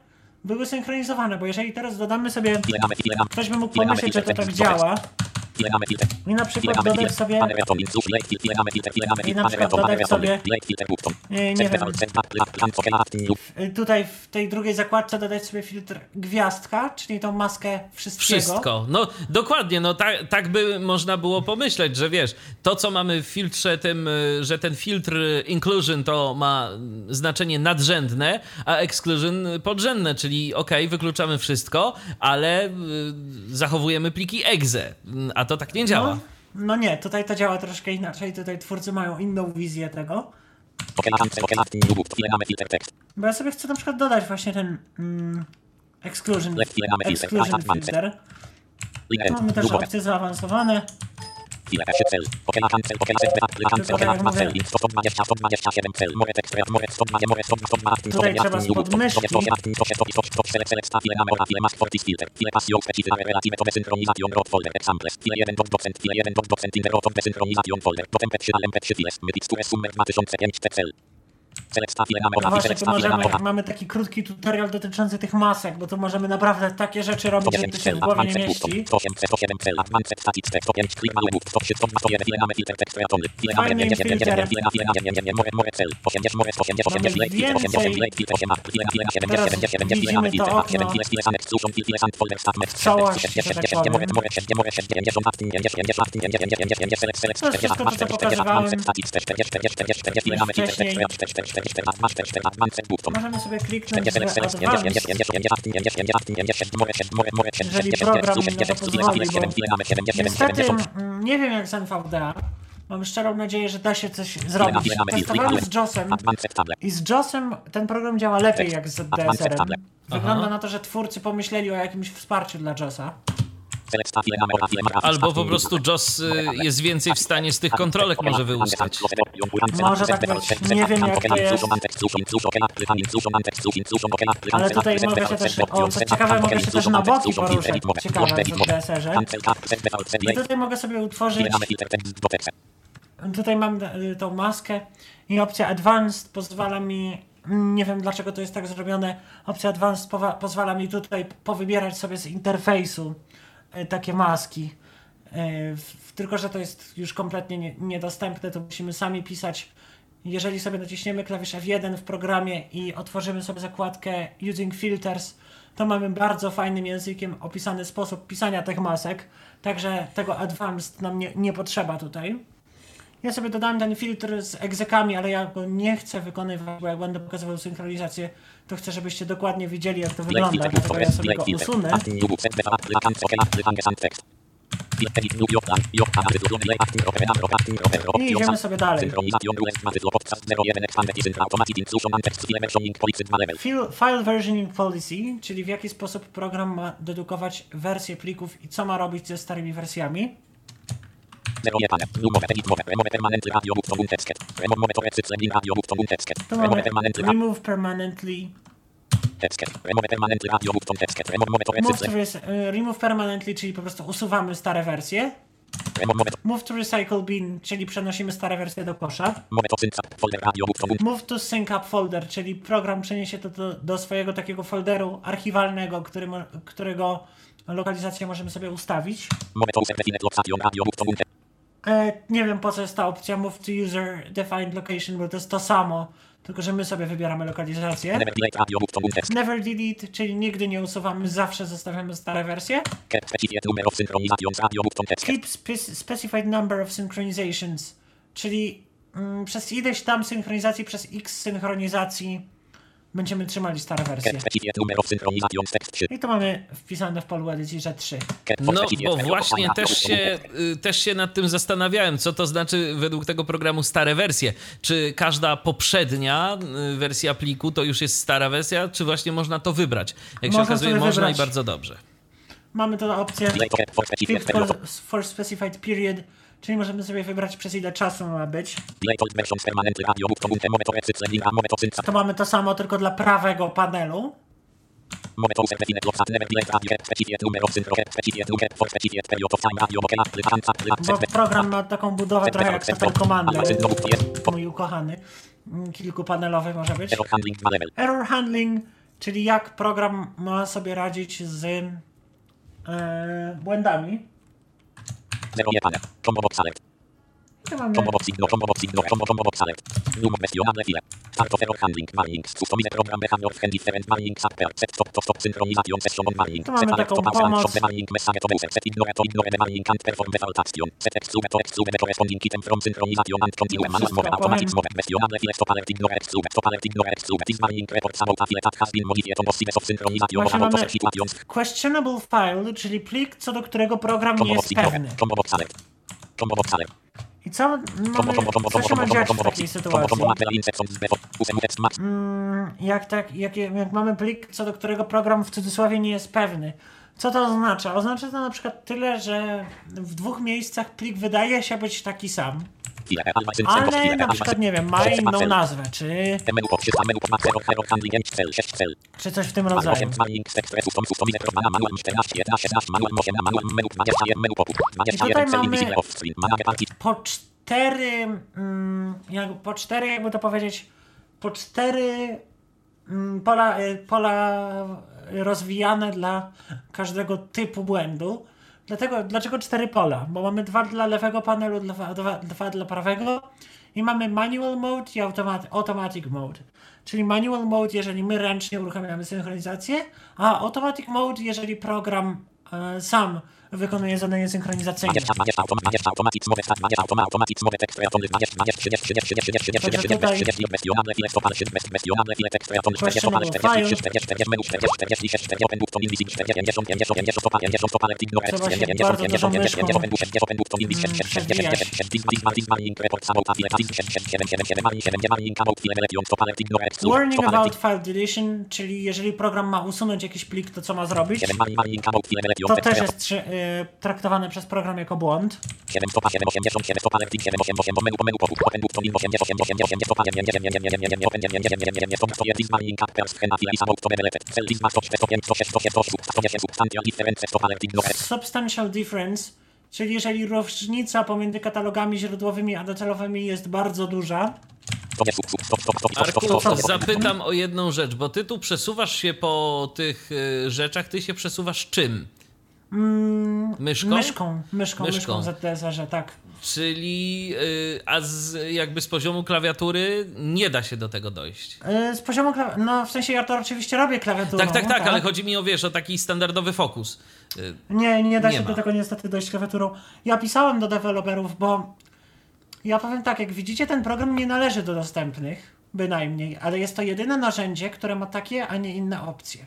były synchronizowane, bo jeżeli teraz dodamy sobie, ktoś by mógł pomyśleć, że to tak działa. I na przykład dodać sobie, I na przykład dodać sobie- button. nie, nie wiem, y, tutaj w tej drugiej zakładce dodać sobie filtr gwiazdka, czyli tą maskę wszystkiego. Wszystko. No dokładnie, no tak, tak by można było pomyśleć, że wiesz, to co mamy w filtrze tym, y, że ten filtr inclusion to ma y, znaczenie nadrzędne, a exclusion podrzędne, czyli ok, wykluczamy wszystko, ale y, zachowujemy pliki exe, Y, a to tak nie działa. No, no nie, tutaj to działa troszkę inaczej, tutaj twórcy mają inną wizję tego. Bo ja sobie chcę na przykład dodać właśnie ten mm, exclusion, exclusion filter. Line Mamy też opcje zaawansowane. Tutaj trzeba new, spod book. Stop, myszki. stop, add, stop, stop, stop, stop, select, select, stop, file mamy ora, file mask, fortis, filter. File passion, specific, relative, to desynchronization, rot folder, examples. File 1, dot, docent, file 1, dot, docent, in the rot of desynchronization folder. Potem pet 7, pet 3 files, mytic, square, summer 2005, cel. Mamy No właśnie, tu możemy, taki krótki tutorial dotyczący tych masek, bo tu możemy naprawdę takie rzeczy robić, że 108 to się w głowie nie mieści. 108 cel, 107 cel, advanced static text, 105 click mały book, 103, 121, file mamy filtr, tekst, reatony. File mamy Fajnym 9, 9, 9, filtrem. file na file na 9, 9, 9, more, more cel, 80, more 80, 80, Mamy late, filtr, 80, więcej- late, filtr, 8, file na file na 7, Teraz 7, 7, file mamy widzimy to filtr, 7, okno. file, file, sun, exclusion, file, file, sun, folder, start, mess, Całość, 10, że 10, tak 10, more, powiem. more, 10, more, 10, 90, 90, 90, 90, 90, 90, select, select, To jest 40, wszystko co 40, pokazywałem 40, static text, 40, 40, 40, 40, file mamy filtr, tekst, 40, 40, 40, advanced, 40, advanced book, Możemy sobie kliknąć w select, select, 50, 50, 50, 50, 50, 50, 50, more, 10, more, more, 10, Jeżeli 10, program 10, na to 10, file, pozwoli, file, 7, file mamy 7, 7, Niestety 70, mm, nie wiem jak z NVDA. Mam szczerą nadzieję, że da się coś zrobić. Testowałem z JOSem i z JOSem ten program działa lepiej jak z DSR-em. tablet. Wygląda na to, że twórcy pomyśleli o jakimś wsparciu dla JOSa. Albo po prostu JOS y, jest więcej w stanie z tych kontrolek może wyłuskać. Może tak być. Nie wiem, jak to jest. Ale tutaj mogę się też, o ciekawe, mogę się też na boki poruszać. Ciekawe w DSR-ze. I tutaj mogę sobie utworzyć, tutaj mam y, tą maskę i opcja Advanced pozwala mi, nie wiem dlaczego to jest tak zrobione, opcja Advanced pozwala mi tutaj powybierać sobie z interfejsu takie maski. W- Tylko, że to jest już kompletnie nie, niedostępne, to musimy sami pisać. Jeżeli sobie naciśniemy klawisz F1 w programie i otworzymy sobie zakładkę Using Filters, to mamy bardzo fajnym językiem opisany sposób pisania tych masek, także tego Advanced nam nie, nie potrzeba tutaj. Ja sobie dodałem ten filtr z egzekami, ale ja go nie chcę wykonywać, bo jak będę pokazywał synchronizację, to chcę, żebyście dokładnie widzieli, jak to wygląda, dlatego ja sobie go usunę. I idziemy sobie dalej. Fil- File Versioning Policy, czyli w jaki sposób program ma dedukować wersje plików i co ma robić ze starymi wersjami. Remove Permanently, Move to y, remove Permanently, czyli po prostu usuwamy stare wersje. Move to Recycle Bin, czyli przenosimy stare wersje do kosza. Move to Sync Up Folder, czyli program przeniesie to do, do swojego takiego folderu archiwalnego, który którego lokalizację możemy sobie ustawić. E, nie wiem po co jest ta opcja Move to User Defined Location, bo to jest to samo, tylko że my sobie wybieramy lokalizację. Never delete, czyli nigdy nie usuwamy, zawsze zostawiamy stare wersje. Keep spe- specified number of synchronizations, czyli mm, przez ileś tam synchronizacji, przez x synchronizacji będziemy trzymali stare wersje. Cat przeciwnie numer of synchronization tekst 3. I tu mamy wpisane w polu edycji, że 3. Cat No, bo właśnie też się, y, też się nad tym zastanawiałem, co to znaczy według tego programu stare wersje. Czy każda poprzednia y, wersja pliku to już jest stara wersja, czy właśnie można to wybrać? Jak się Można okazuje, można wybrać. i bardzo dobrze. Mamy tu opcję to for, for specified period, czyli możemy sobie wybrać przez ile czasu ma być. To mamy to samo, tylko dla prawego panelu. Bo program ma taką budowę trochę jak Total Commander, mój ukochany. Mm, Kilkupanelowy może być. Error handling 2 level. Error handling, czyli jak program ma sobie radzić z e, błędami. Zero je panel. Combo box alert. Tu mamy Combo box ignore. Combo box ignore. Combo combo box alert. Num questionable file. Start of error handling. Warnings. Customize program behavior friend different warnings. Set stop to stop synchronization session on warning. Tu mamy Set alert taką to pause and pomoc. stop the warning message to browser. Set ignore to ignore the warning and perform default action. Set exclude to exclude the corresponding item from synchronization and continue manual Wszystko mode automatic powiem. mode. Questionable file stop alert ignore exclude. Stop alert ignore exclude. This warning reports about a file that has been modified on possible of synchronization Właśnie about mamy- to situations. questionable file, czyli plik, co do którego program nie Combo box jest ignore. pewny. Combo box alert. Combo box alert. I co mamy, co się ma w takiej sytuacji? Mm, jak, tak, jak, jak mamy plik, co do którego program w cudzysłowie nie jest pewny. Co to oznacza? Oznacza to na przykład tyle, że w dwóch miejscach plik wydaje się być taki sam, ale na przykład, nie wiem, ma inną nazwę, czy, czy coś w tym rodzaju. Po cztery, mm, jak, po cztery, jakby to powiedzieć, po cztery mm, pola, y, pola rozwijane dla każdego typu błędu. Dlatego, dlaczego cztery pola? Bo mamy dwa dla lewego panelu, dwa, dwa, dwa dla prawego i mamy manual mode i automat, automatic mode. Czyli manual mode, jeżeli my ręcznie uruchamiamy synchronizację, a automatic mode, jeżeli program e, sam wykonuje zadanie synchronizacyjne. Warning about file deletion, czyli jeżeli program ma usunąć jakiś plik, to co ma zrobić? To też jest y, traktowane przez program jako błąd. Substantial difference, czyli jeżeli różnica pomiędzy katalogami źródłowymi a docelowymi jest bardzo duża, Arku, zapytam o jedną rzecz, bo ty tu przesuwasz się po tych y, rzeczach, ty się przesuwasz czym? Myszką? myszką, myszką, myszką, Myszką. ZTSR-ze, tak. Czyli, y, a z, jakby z poziomu klawiatury nie da się do tego dojść. Y, Z poziomu klaw- no w sensie ja to oczywiście robię klawiaturą. Tak, tak, tak, ale chodzi mi o, wiesz, o taki standardowy fokus. Y, Nie, nie da Nie się ma. do tego niestety dojść klawiaturą. Ja pisałem do deweloperów, bo ja powiem tak, jak widzicie, ten program nie należy do dostępnych, bynajmniej, ale jest to jedyne narzędzie, które ma takie, a nie inne opcje.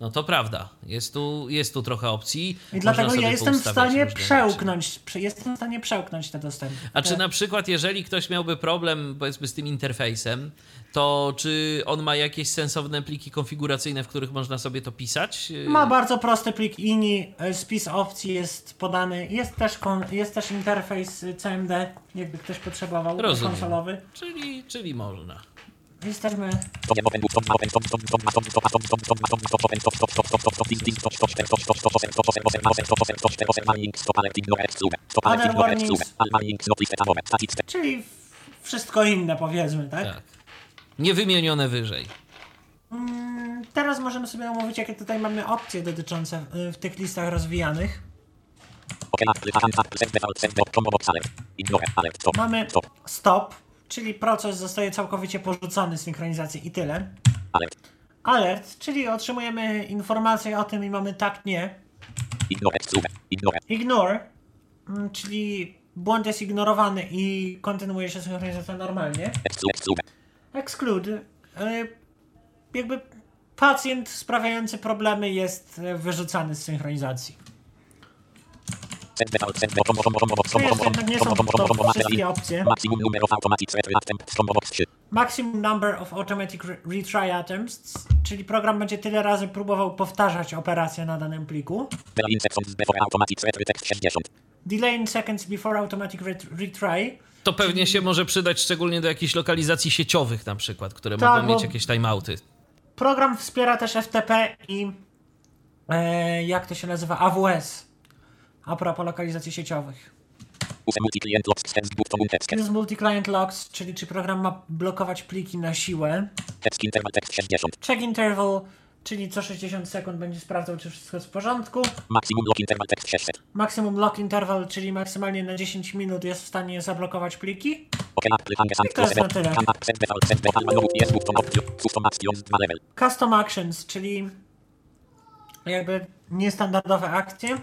No to prawda, jest tu, jest tu trochę opcji. I Można dlatego ja jestem w stanie rzeczy. przełknąć, prze- jestem w stanie przełknąć te dostępy. A czy na przykład, jeżeli ktoś miałby problem, powiedzmy, z tym interfejsem, to czy on ma jakieś sensowne pliki konfiguracyjne, w których można sobie to pisać? Ma bardzo prosty plik INI, y, spis opcji jest podany, jest też, kon, jest też interfejs y, CMD, jakby ktoś potrzebował, Rozumiem. konsolowy. Czyli, czyli można. Jesteśmy Czyli wszystko inne, powiedzmy, tak? Tak. Niewymienione wyżej. Mm, Teraz możemy sobie omówić, jakie tutaj mamy opcje dotyczące y, w tych listach rozwijanych. Mamy stop, czyli proces zostaje całkowicie porzucony z synchronizacji i tyle. Alert, czyli otrzymujemy informację o tym i mamy tak, nie. Ignore, mm, czyli błąd jest ignorowany i kontynuuje się synchronizacja normalnie. Exclude, e, jakby pacjent sprawiający problemy jest e, wyrzucany z synchronizacji. Maximum number of automatic thread attempt, combo box 3. Maximum number of automatic re- retry attempts, czyli program będzie tyle razy próbował powtarzać operację na danym pliku. Delay in seconds before automatic thread retext 60. Delay in seconds before automatic ret- retry. To pewnie się może przydać szczególnie do jakichś lokalizacji sieciowych na przykład, które Tak, mogą mieć jakieś timeouty. Program wspiera też FTP i e, jak to się nazywa? AWS. A propos lokalizacji sieciowych. Button text. Use multi-client locks, czyli czy program ma blokować pliki na siłę. Text interval text 60. Check interval, czyli co 60 sekund będzie sprawdzał, czy wszystko jest w porządku. Maximum lock interval text 600. Maximum lock interval, czyli maksymalnie na 10 minut jest w stanie zablokować pliki. OK Apple Hang and to jest close na tyle. Can app send default send default menu yes button option. Custom actions 2 level. Custom actions, czyli jakby niestandardowe akcje.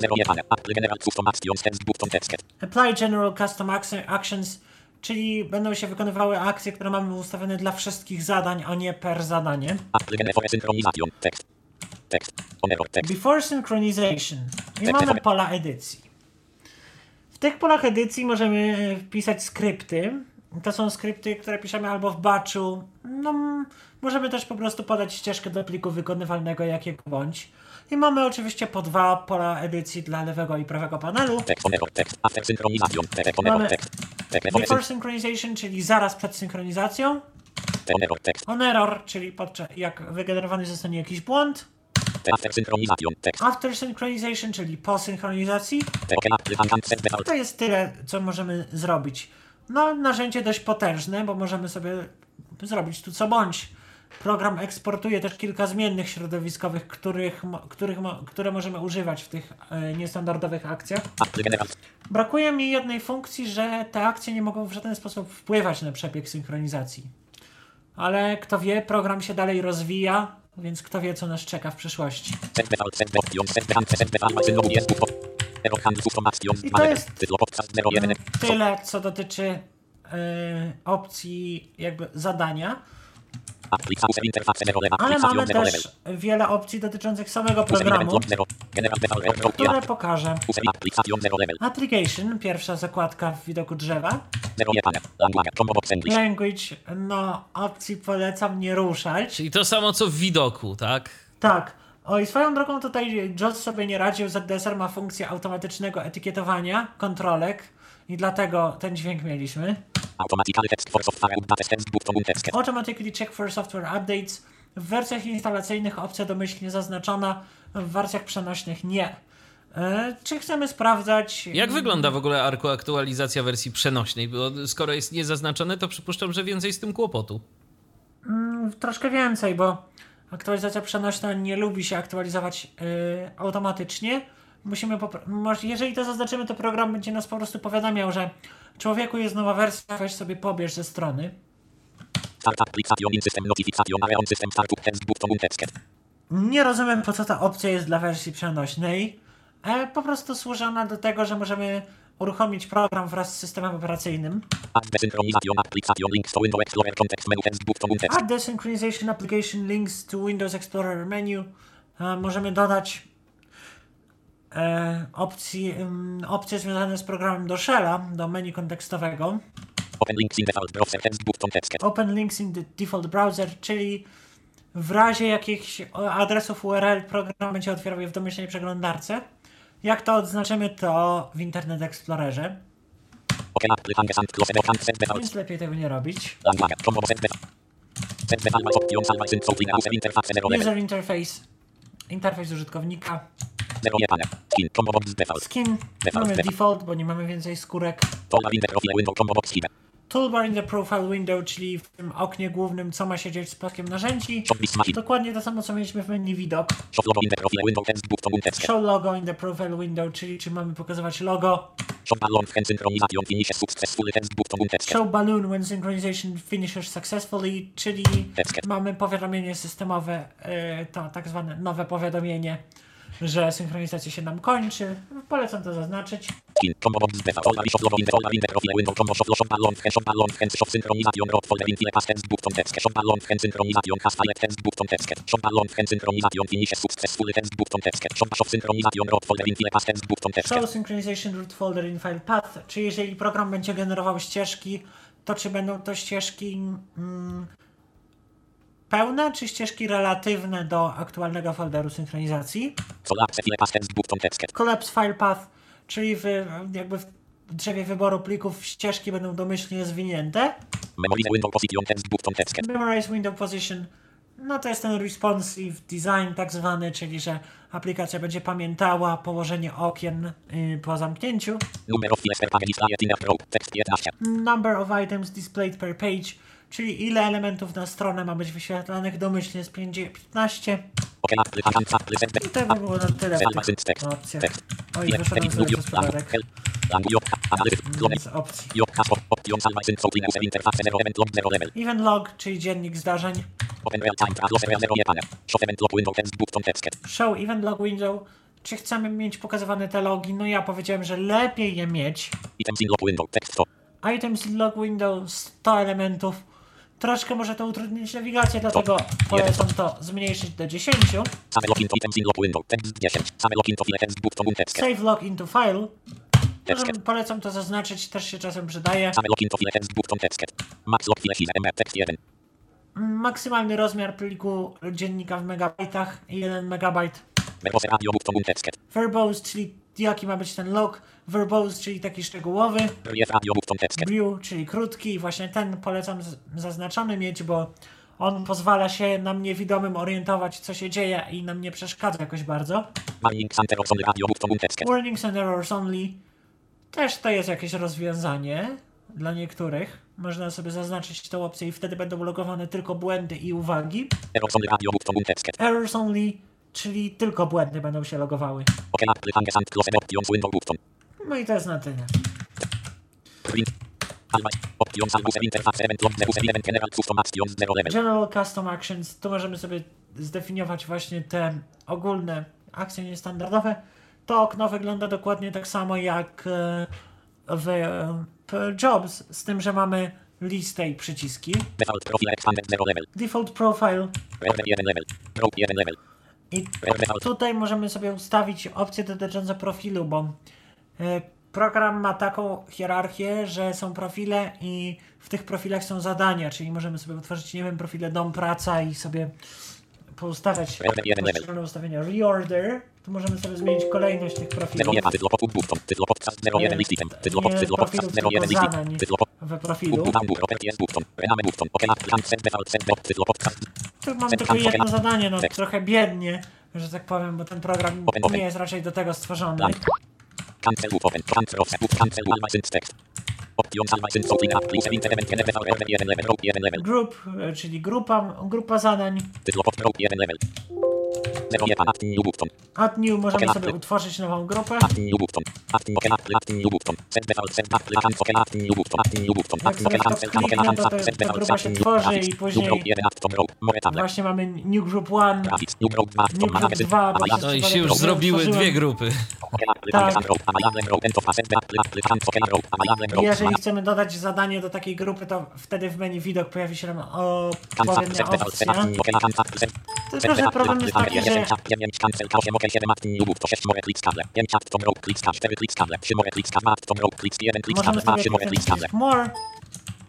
Zero jebane. Apple general custom actions send button text. Apply General Custom Ac- Actions, czyli będą się wykonywały akcje, które mamy ustawione dla wszystkich zadań, a nie per zadanie. Before Synchronization i mamy pola edycji. W tych polach edycji możemy wpisać skrypty. To są skrypty, które piszemy albo w batchu. No, możemy też po prostu podać ścieżkę do pliku wykonywalnego jakiego bądź. I mamy oczywiście po dwa pola edycji dla lewego i prawego panelu. Mamy Before Synchronization, czyli zaraz przed synchronizacją. on error czyli podczas, jak wygenerowany zostanie jakiś błąd. After synchronization. After Synchronization, czyli po synchronizacji. To jest tyle, co możemy zrobić. No, narzędzie dość potężne, bo możemy sobie zrobić tu co bądź. Program eksportuje też kilka zmiennych środowiskowych, których, których, które możemy używać w tych e, niestandardowych akcjach. Brakuje mi jednej funkcji, że te akcje nie mogą w żaden sposób wpływać na przebieg synchronizacji. Ale kto wie, program się dalej rozwija, więc kto wie, co nas czeka w przyszłości. I 2 to jest- Tytuł podcast 01. Tyle, co dotyczy e, opcji jakby zadania. Applica user interface 0 level. Ale mamy 0 level. też wiele opcji dotyczących samego programu, log 0. General default error które pokażę. Application 0 level. Application, pierwsza zakładka w widoku drzewa. 0 jebane. Language. Combo box English. Language, no opcji polecam nie ruszać. Czyli to samo co w widoku, tak? Tak. O i swoją drogą tutaj JOS sobie nie radził. ZDSR ma funkcję automatycznego etykietowania kontrolek i dlatego ten dźwięk mieliśmy. Automatically text for software update send button text. Automatically check for software updates. W wersjach instalacyjnych opcja domyślnie zaznaczona, w wersjach przenośnych nie. E, czy chcemy sprawdzać... Jak wygląda w ogóle Arku aktualizacja wersji przenośnej? Bo skoro jest niezaznaczone, to przypuszczam, że więcej z tym kłopotu. Troszkę więcej, bo aktualizacja przenośna nie lubi się aktualizować e, automatycznie. Musimy jeżeli to zaznaczymy, to program będzie nas po prostu powiadamiał, że człowieku jest nowa wersja, weź sobie pobierz ze strony. Nie rozumiem, po co ta opcja jest dla wersji przenośnej. E, po prostu służy ona do tego, że możemy uruchomić program wraz z systemem operacyjnym. Add desynchronization application links to Windows Explorer context menu send button text. Add the synchronization application links to Windows Explorer menu. E, możemy dodać e, opcji, em, opcje związane z programem do Shella, do menu kontekstowego. Open links in default browser send button text. Open links in the default browser, czyli w razie jakichś o, adresów URL program będzie otwierał je w domyślnej przeglądarce. Jak to odznaczymy, to w Internet Explorerze, więc lepiej tego nie robić. User interface 0 level. User interface, interfejs użytkownika, 0 jebane. Skin. Mamy default, bo nie mamy więcej skórek. Toolbar in the profile window czyli w tym oknie głównym, co ma się dziać z paskiem narzędzi. Dokładnie to samo, co mieliśmy w menu widok. Shop logo in the profile window. Show logo in the profile window, czyli czy mamy pokazywać logo. Shop balloon hand synchronization finishes successfully. Show balloon when synchronization finishes successfully, czyli mamy powiadomienie systemowe, e, to tak zwane nowe powiadomienie. Że synchronizacja się nam kończy. Polecam to zaznaczyć. Show Synchronization Root Folder in File Path, czy jeżeli program będzie generował ścieżki, to czy będą to ścieżki mm, pełne, czy ścieżki relatywne do aktualnego folderu synchronizacji? Collapse file Path, czyli w, jakby w drzewie wyboru plików ścieżki będą domyślnie zwinięte. Memorize window position text. Memorize Window Position, no to jest ten responsive design tak zwany, czyli że aplikacja będzie pamiętała położenie okien y, po zamknięciu. Number of files per page displayed in a row, text 11. Number of items displayed per page, czyli ile elementów na stronę ma być wyświetlanych domyślnie z 5 15. OK, Apple, Hand, Apple, Send, I to by było na tyle w tych opcjach. Oj, wyszedłem Z zero, event, log, czyli dziennik zdarzeń. Show event, log, window. Czy chcemy mieć pokazywane te logi? No ja powiedziałem, że lepiej je mieć. Items in log, window, text 100. Items log window 100 elementów. Troszkę może to utrudnić nawigację, dlatego polecam to zmniejszyć do 10. Same login to items in log, window, text 10. Same login to file, text. Save file. Możemy, polecam to zaznaczyć, też się czasem przydaje. Same login to file, text, button, text. Max log, file, size, m, text 1. Maksymalny rozmiar pliku dziennika w megabajtach 1 megabajt. Verbose radio, button, text. Verbose, czyli jaki ma być ten log. Verbose, czyli taki szczegółowy. Brew, czyli krótki. I właśnie ten polecam zaznaczony mieć, bo on pozwala się nam niewidomym orientować, co się dzieje i nam nie przeszkadza jakoś bardzo. Warnings and errors only. Też to jest jakieś rozwiązanie dla niektórych. Można sobie zaznaczyć tę opcję i wtedy będą logowane tylko błędy i uwagi. Errors only, czyli tylko błędy będą się logowały. No i to jest na tyle. General, custom, actions, tu możemy sobie zdefiniować właśnie te ogólne akcje niestandardowe. To okno wygląda dokładnie tak samo jak e, w e, p- Jobs, z tym, że mamy listę i przyciski. Default profile, expanded, level. Default Profile Reverb, 1 level. Rope, 1 level. i tutaj możemy sobie ustawić opcje dotyczące profilu, bo program ma taką hierarchię, że są profile i w tych profilach są zadania, czyli możemy sobie utworzyć, nie wiem, profile dom, praca i sobie poustawiać Reverb, 1 level. poszczególne ustawienia. Reorder, tu możemy sobie zmienić kolejność tych Zero, profilów 1, tytlo, pop, button. Tytlo, podcast, zero, Nie, 1, list item. Tytlo, pop, nie tytlo, profilów, podcast, zero, 1, tylko list zadań item. Tytlo, pop, w profilu. Tu mam tylko jedno zadanie, no trochę biednie, że tak powiem, bo ten program nie jest raczej do tego stworzony. Cancel, boot, open. Cancel, offset, cancel, alba, sync, text. Options, so, clean up, please, event, event, general, default, 1 level. Rope, 1 level. Group, e, czyli grupa, grupa zadań. Pop, rope, 1 level. Add new możemy sobie utworzyć nową grupę. Jak sobie w to kliknę, to ta grupa się tworzy i później- rope, 1, add, tom, rope. More tablet. Właśnie mamy New Group 1, Graphics. New Group magazine. 2, bo Amazon. No i się już zrobiły dwie grupy. Tak. Jeżeli chcemy dodać zadanie do takiej grupy, to wtedy w menu widok pojawi się nam odpowiednia opcja. Tylko, że problem jest taki, że 9 cancel, 8, OK, 7, add new boot, 6, more, click, skable. 5, add, tom, rope, click, skable. 4, click, skable. 3, more, click, skable. Add, tom, rope, click, 1, click, możemy skable. 2, sobie 3, more, click, kliknąć skable. w More,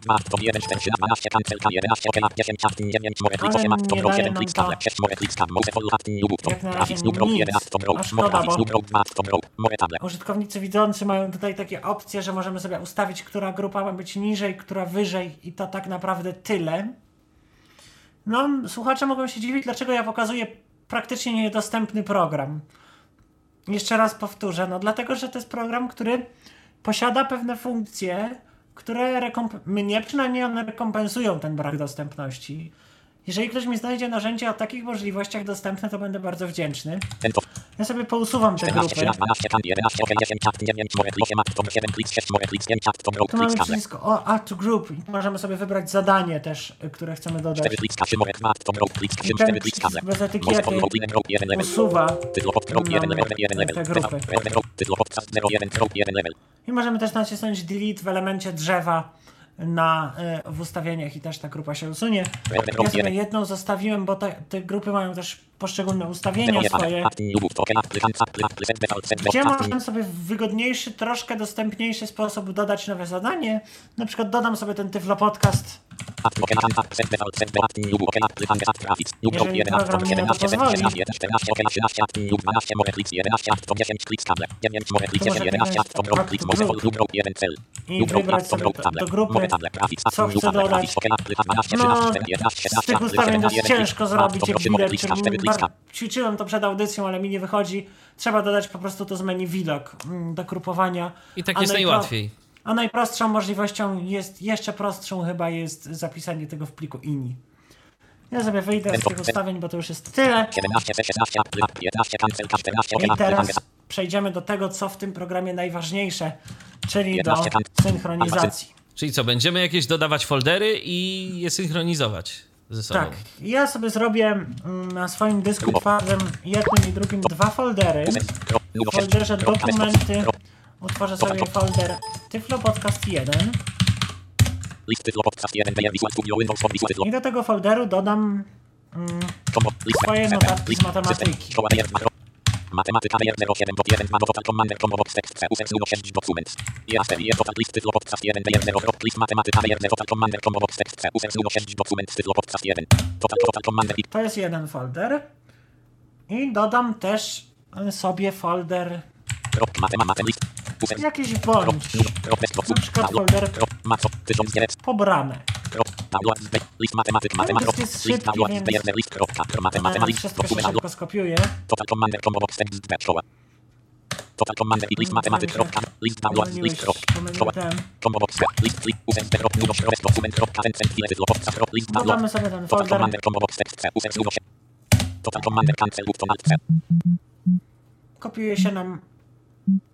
2, tom, 1, 4, 3, 12, cancel, 11, OK, add, 10, add, 9, more, click, Ale 8, add, tom, nie rope, daje 7, nam click, to. skable. 6, more, click, skable. Mouse, follow, add, new boot, Jak na razie graphics, new rope, nic. 1, add, tom, A rope. szkoda, More, graphics, bo- new rope, 2, add, tom, rope. More, tablet. Użytkownicy widzący mają tutaj takie opcje, że możemy sobie ustawić, która grupa ma być niżej, która wyżej i to tak naprawdę tyle. No, słuchacze mogą się dziwić, dlaczego ja pokazuję praktycznie niedostępny program. Jeszcze raz powtórzę, no dlatego, że to jest program, który posiada pewne funkcje, które rekomp- mnie przynajmniej one rekompensują ten brak dostępności. Jeżeli ktoś mi znajdzie narzędzie o takich możliwościach dostępne, to będę bardzo wdzięczny. Ja sobie pousuwam te 14, grupy. 13, 12, tam 11, 8, 10, 9, more, 8, 7, klik, 6, more, klik, 5, to row, Tu mamy przycisk o Add to Group i możemy sobie wybrać zadanie też, y, które chcemy dodać. 4 klik, skaszy, more, 2, to row, klik, skaszy, I ten 4 klik, przycisk bez etykiety on row, inny row, 1 level. usuwa Tytułowo, row, 1 level, 1 level. te grupy. Tytułowo, row, tytułowo, podcast 0, 1, row, 1 level. I możemy też nacisnąć delete w elemencie drzewa na, y, w ustawieniach i też ta grupa się usunie. Ja sobie jedną zostawiłem, bo te, te grupy mają też poszczególne ustawienia swoje. Gdzie można sobie w wygodniejszy, troszkę dostępniejszy sposób dodać nowe zadanie. Na przykład dodam sobie ten Tyflo Podcast. Jeżeli program mi na to pozwoli. I wybrać sobie do, do grupy, co chcę dodać. No, z tych ustawień dość ciężko zrobić, jak widać. Bar- ćwiczyłem to przed audycją, ale mi nie wychodzi. Trzeba dodać po prostu to z menu widok mm, do grupowania. I tak A jest najpro- najłatwiej. A najprostszą możliwością jest, jeszcze prostszą chyba jest zapisanie tego w pliku ini. Ja sobie wyjdę z tych ustawień, bo to już jest tyle. I teraz przejdziemy do tego, co w tym programie najważniejsze, czyli do synchronizacji. Czyli co, będziemy jakieś dodawać foldery i je synchronizować ze sobą. Tak, ja sobie zrobię mm, na swoim dysku twardym jednym i drugim dwa foldery. W folderze dokumenty utworzę sobie folder Tyflo Podcast 1 List tytuł podcast 1 Player Visual Studio Windows Phone Visual i do tego folderu dodam mm, Swoje notatki z matematyki. Matematyka Player 07 dot 1 2 Total Commander C Users 06 Documents Jasper jest Total List tytuł podcast 1 Player 0 Drop List Matematyka 0 Total Commander C Users 06 Documents tytuł podcast 1 Total Total Commander i To jest jeden folder. I dodam też y, sobie folder Drop Matema Matem List Users jakiś bądź na przykład folder Drop Maco 1900 pobrane. Matematyk jest szybki, więc- Player 0 List Kropka Matema Matema To się szybko skopiuje. Total Commander Combo Box Text Z Szkoła Total Commander i List Matematyk Kropka List Pomyliłeś, List Kropka ten. Combo Box List List Users Drop Nudos Drop Dokument Kropka Ten Cent Chwile Tytuł Podcast Drop List ten Total. Commander Combo Box Text C Users 08 Total Commander Cancel Button Alt C Kopiuje się nam.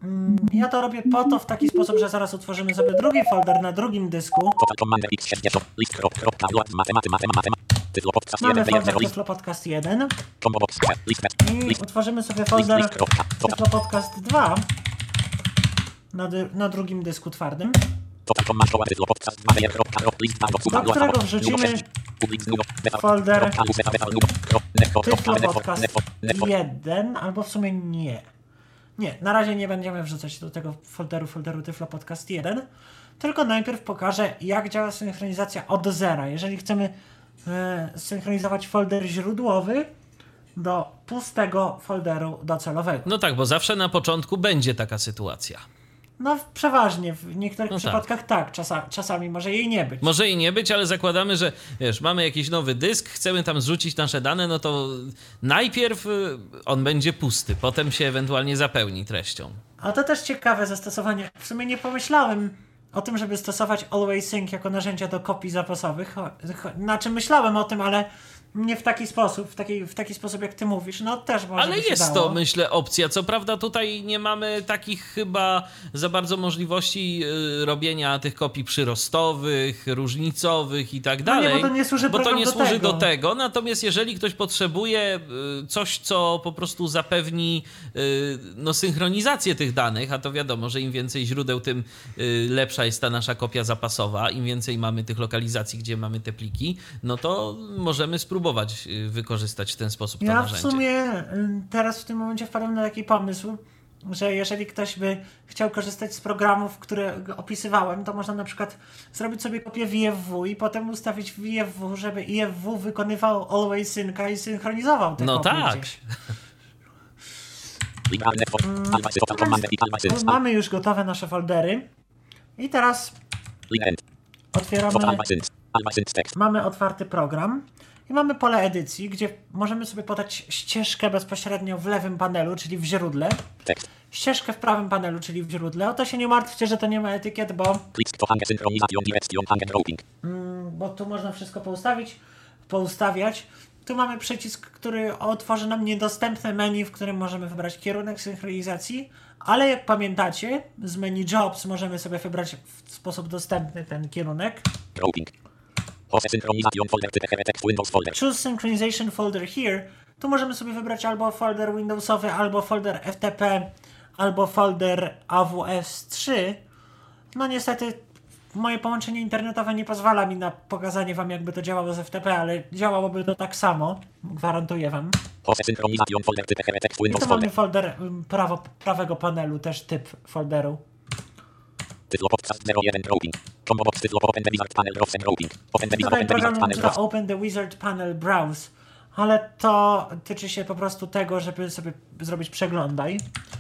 Mm, Ja to robię po to w taki sposób, że zaraz utworzymy sobie drugi folder na drugim dysku. Total Commander X60 List Krop Kropka Download Matematy Matema Matema Tytuł Podcast 1 Mamy folder 0 List Tyflo Podcast 1 Combo Box C List i utworzymy sobie folder List Kropka Total Tyflo Podcast 2 na, na drugim dysku twardym, Total Command Szkoła Tytuł Podcast 2 Player Kropka Drop List Download do którego wrzucimy Nudo 6 Public Nudo Metal folder Kropka Useta Metal Nudo Krop Nefo Tyflo Kropka Nefo Podcast Nefo Nefo 1, albo w sumie nie. Nie, na razie nie będziemy wrzucać do tego folderu, folderu Tyflo Podcast 1, tylko najpierw pokażę, jak działa synchronizacja od zera. Jeżeli chcemy e, synchronizować folder źródłowy do pustego folderu docelowego. No tak, bo zawsze na początku będzie taka sytuacja. No przeważnie, w niektórych No tak. przypadkach tak, czasa, czasami może jej nie być. Może i nie być, ale zakładamy, że wiesz, mamy jakiś nowy dysk, chcemy tam zrzucić nasze dane, no to najpierw y, on będzie pusty, potem się ewentualnie zapełni treścią. A to też ciekawe zastosowanie. W sumie nie pomyślałem o tym, żeby stosować Always Sync jako narzędzie do kopii zapasowych. Cho- Znaczy myślałem o tym, ale nie w taki sposób, w taki, w taki sposób jak ty mówisz. No też może Ale jest dało. to, myślę, opcja. Co prawda tutaj nie mamy takich chyba za bardzo możliwości y, robienia tych kopii przyrostowych, różnicowych i tak No nie, dalej. bo to nie służy bo to nie do służy tego. do tego. Natomiast jeżeli ktoś potrzebuje y, coś, co po prostu zapewni y, no, synchronizację tych danych, a to wiadomo, że im więcej źródeł, tym lepsza jest ta nasza kopia zapasowa, im więcej mamy tych lokalizacji, gdzie mamy te pliki, no to możemy spróbować y, wykorzystać w ten sposób to Ja w narzędzie. sumie y, teraz w tym momencie wpadłem na taki pomysł, że jeżeli ktoś by chciał korzystać z programów, które opisywałem, to można na przykład zrobić sobie kopię WFW i potem ustawić w WFW, żeby IFW wykonywał Always Synca i synchronizował te No tak. gdzieś. Mamy już gotowe nasze foldery i teraz otwieramy, mamy otwarty program i mamy pole edycji, gdzie możemy sobie podać ścieżkę bezpośrednio w lewym panelu, czyli w źródle, Text ścieżkę w prawym panelu, czyli w źródle. O to się nie martwcie, że to nie ma etykiet, bo, Grouping bo tu można wszystko poustawić. poustawiać. Tu mamy przycisk, który otworzy nam niedostępne menu, w którym możemy wybrać kierunek synchronizacji, ale jak pamiętacie, z menu Jobs możemy sobie wybrać w sposób dostępny ten kierunek. Grouping. Synchronization folder Windows folder. Choose Synchronization Folder Here. Tu możemy sobie wybrać albo folder Windowsowy, albo folder FTP, albo folder AWS3. No niestety moje połączenie internetowe nie pozwala mi na pokazanie wam jakby to działało z FTP, ale działałoby to tak samo, gwarantuję wam. I tu mamy folder. prawo, prawego panelu, też typ folderu. Podcast 01 grouping. Combo box tytlo open the wizard panel browse grouping. Open the wizard open the wizard panel browse. Open the Wizard Panel Browse, ale to tyczy się po prostu tego, żeby sobie zrobić przeglądaj.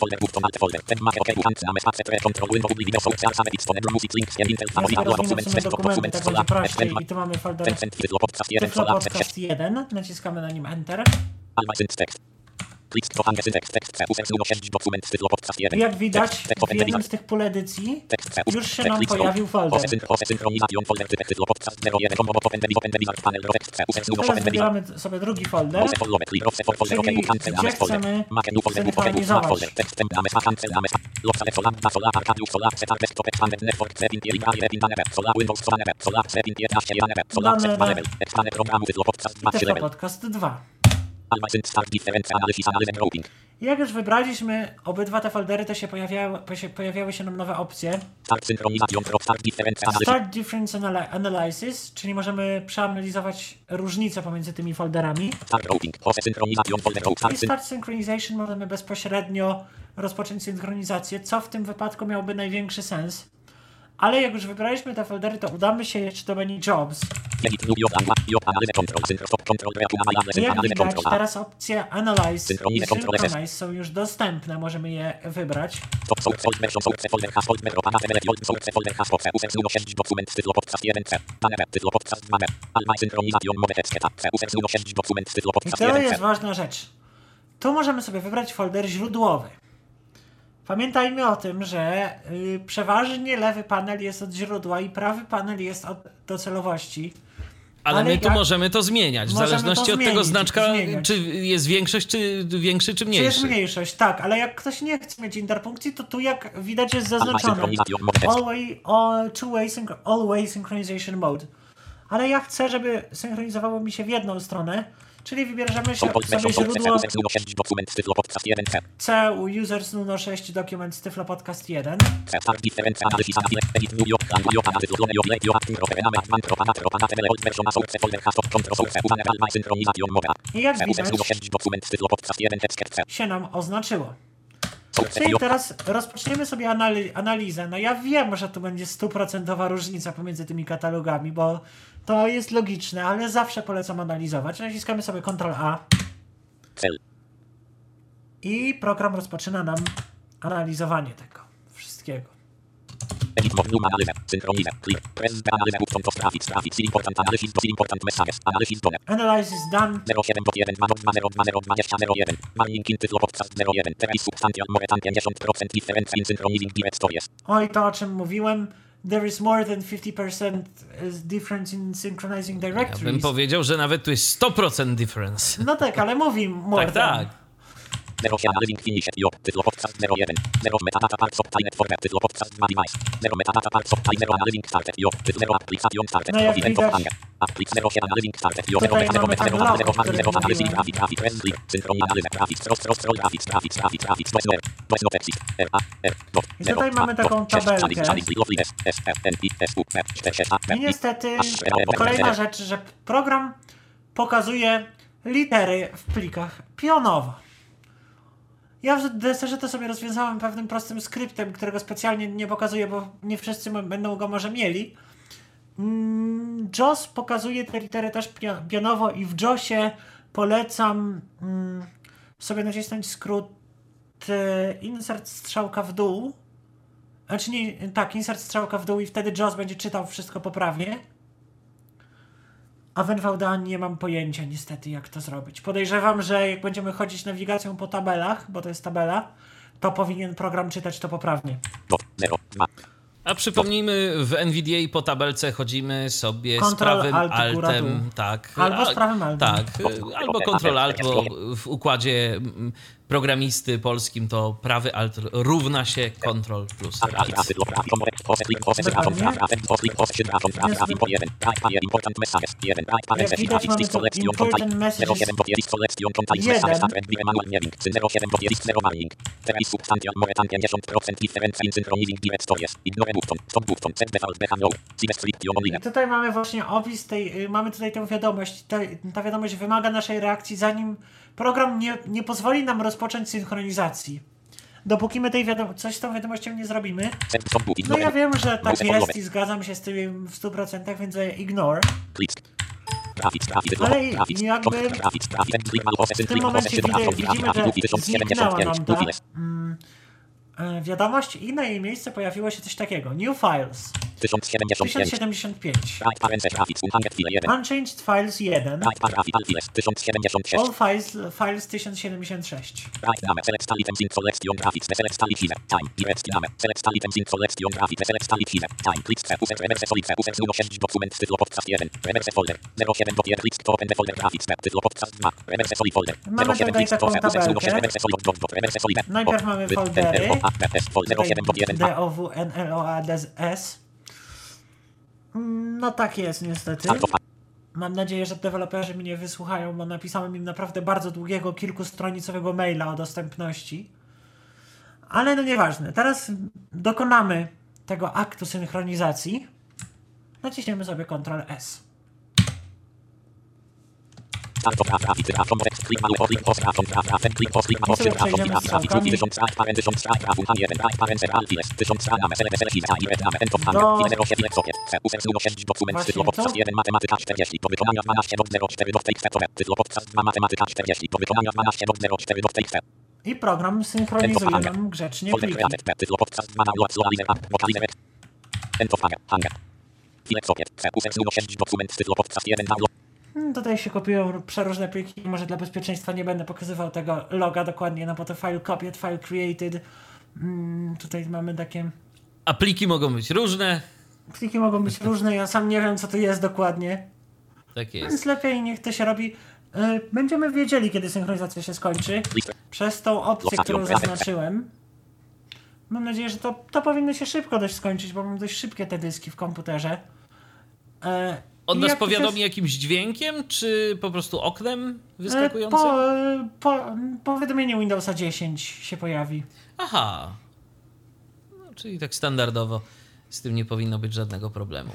folder. Text temp alt F. Make I ok wybieramy name path sobie control. folder, który chcemy synchronizować. Czyli wybieramy sobie Tu mamy obdatę właśnie rozwiniętą. Wybieramy sobie Windows Disk Rozwiniemy dokumenty, tak będzie prościej. I tu mamy folder Tyflo Podcast 1. Naciskamy na nim Enter. I jak widać, w jednym z tych pól edycji już się nam pojawił folder. Teraz wybieramy sobie drugi folder, czyli gdzie chcemy synchronizować. Tyflo Podcast 2. Jak już wybraliśmy obydwa te foldery, to się pojawiały, pojawiały się nam nowe opcje. Start Difference Anal- Analysis, czyli możemy przeanalizować różnice pomiędzy tymi folderami. I Start Synchronization możemy bezpośrednio rozpocząć synchronizację, co w tym wypadku miałby największy sens. Ale jak już wybraliśmy te foldery, to udamy się jeszcze do menu Jobs. Jak widać, teraz opcje Analyze i Synchronize są już dostępne, możemy je wybrać. I to jest ważna rzecz. Tu możemy sobie wybrać folder źródłowy. Pamiętajmy o tym, że y, przeważnie lewy panel jest od źródła i prawy panel jest od docelowości. Ale, Ale my tu jak- możemy to zmieniać, w Możemy zależności od tego znaczka, czy jest większość, czy większy, czy Czy mniejszy. jest mniejszość, tak, ale jak ktoś nie chce mieć interpunkcji, to tu jak widać jest zaznaczone Always, all, two-way synch- all-way synchronization mode. Ale ja chcę, żeby synchronizowało mi się w jedną stronę, czyli wybierzemy się sobie źródło C. U users nuno 6 document Tyflo Podcast 1 i jak widać się nam oznaczyło. Czyli teraz rozpoczniemy sobie anali- analizę. No ja wiem, że tu będzie stuprocentowa różnica pomiędzy tymi katalogami, bo to jest logiczne, ale zawsze polecam analizować. Naciskamy sobie Ctrl A i program rozpoczyna nam analizowanie tego wszystkiego. Edit mode Numa analyzę. Synchronizer. Clear. Press the button to trafić. Trafić. See important analysis. See important messages. Analysis done. Analyze is done. 07 dot 1 2 2 0 2 0 20 01. Warning in tytlo podcast 01. Teraz substantial more than 50% difference in synchronizing directories. Oj, to o czym mówiłem. There is more than 50% difference in synchronizing Ja directories. bym powiedział, że nawet tu jest 100% difference. No tak, ale mówi more Tak, than. tak. 0 się analyzing finished. Jo. Tytlo podcast 01. 0 metadata parts of Tynet for Tytlo podcast 2 device. 0 metadata parts of Tynet 0 analyzing started. Jo. Tytlo 0 application started. No Event of anger. Applic 0 się analyzing started. Jo. 0 tutaj 0 mamy 0 ten 0 blok, 0 o którym 0 analysis mówiłem. grafik grafik grafik. Synchronia analiza grafik. Scroll scroll scroll grafik grafik grafik grafik. Bez numer. Bez no text. R A R. Dot. I 0 tutaj mamy taką tabelkę. I, S, U, P, 4, 6, A, P, I niestety e, kolejna e, rzecz, że program pokazuje litery w plikach pionowo. Ja w deserze to sobie rozwiązałem pewnym prostym skryptem, którego specjalnie nie pokazuję, bo nie wszyscy będą go może mieli. Mm, mm, JOS pokazuje te litery też pio- pionowo i w JOSie polecam mm, sobie nacisnąć skrót e, insert strzałka w dół. Znaczy nie, tak, insert strzałka w dół i wtedy JOS będzie czytał wszystko poprawnie. A w NVDA nie mam pojęcia niestety jak to zrobić. Podejrzewam, że jak będziemy chodzić nawigacją po tabelach, bo to jest tabela, to powinien program czytać to poprawnie. Dot 0, 2. A przypomnijmy, w NVDA po tabelce chodzimy sobie z Ctrl, prawym Alt, altem, tak. Albo z prawym altem. Tak, albo Ctrl Alt, bo w układzie mm, programisty polskim to prawy alt równa się Ctrl plus Alt, alt. alt, log, grafik, komórek, pose, klik, pose, grafon, graf, grafem, pos, klik, pose, grafon, graf, grafik, po 1, right, fire, important messages, 1, right, parent, Jak widać, grafik, mamy list, tu selection, important contact, messages 07, bot, list, selection, contact, jeden. messages, start, and manual naming, 07, bot, list, zero warning, teraz substantial, more than 50% difference in synchronizing directories, ignore button, stop button, set default, behavior, see restriction only, I tutaj mamy właśnie opis tej, y, mamy tutaj tę wiadomość. Ta, ta wiadomość wymaga naszej reakcji, zanim program nie, nie pozwoli nam rozpocząć synchronizacji. Dopóki my tej wiadom- coś z tą wiadomością nie zrobimy. No ja wiem, że tak jest i zgadzam się z tym w 100%, więc ignore. Graphics, graphics, Ale jakby W tym momencie widzimy, że grafik, 1075, zniknęła nam ta mm, e, wiadomość i na jej miejsce pojawiło się coś takiego. New files 1075. 1075. Right parent graphics 100 file 1. Unchanged files 1. Right paragraph all files 1076. All files, files 1076. Right name select all items in selection graphics select all items time direct name select all items in selection graphics select all items time click C user reverse solid C user 06 dokument tytuł podcast 1 reverse folder 07 bot 1 click to open the folder graphics tytuł podcast 2 reverse solid folder Mamy 07 tutaj taką open user 06 tabelkę. Najpierw mamy foldery. folder 07 bot 1 2 DOW, NLOA, S. Mm, No tak jest niestety. Of Mam nadzieję, że deweloperzy mnie wysłuchają, bo napisałem im naprawdę bardzo długiego, kilkustronicowego maila o dostępności. Ale no nieważne. Teraz dokonamy tego aktu synchronizacji. Naciśniemy sobie Ctrl S. matematyka 40 do wykonania 12 do 04 do TXT tytuł podcast 2 matematyka 40 do wykonania 12 do 04 do TXT I program synchronizuje nam grzecznie pliki. tytuł podcast 2 download zoalizer app vocalizer. End of hanger hanger File socket C user 06 dokument tytuł podcast 1 download Tutaj się kopiują przeróżne pliki. Może dla bezpieczeństwa nie będę pokazywał tego loga dokładnie, no bo to file copied, file created. Mm, tutaj mamy takie. A pliki mogą być różne. Pliki mogą być różne, ja sam nie wiem co to jest dokładnie. Tak jest. Więc lepiej niech to się robi. Y, Będziemy wiedzieli, kiedy synchronizacja się skończy. Przez tą opcję, którą zaznaczyłem. Mam nadzieję, że to, to powinno się szybko dość skończyć, bo mam dość szybkie te dyski w komputerze. On nas jak to się- powiadomi jakimś dźwiękiem, czy po prostu oknem e, wyskakującym? Po, po, powiadomienie Windowsa 10 się pojawi. Aha. No, czyli tak standardowo z tym nie powinno być żadnego problemu.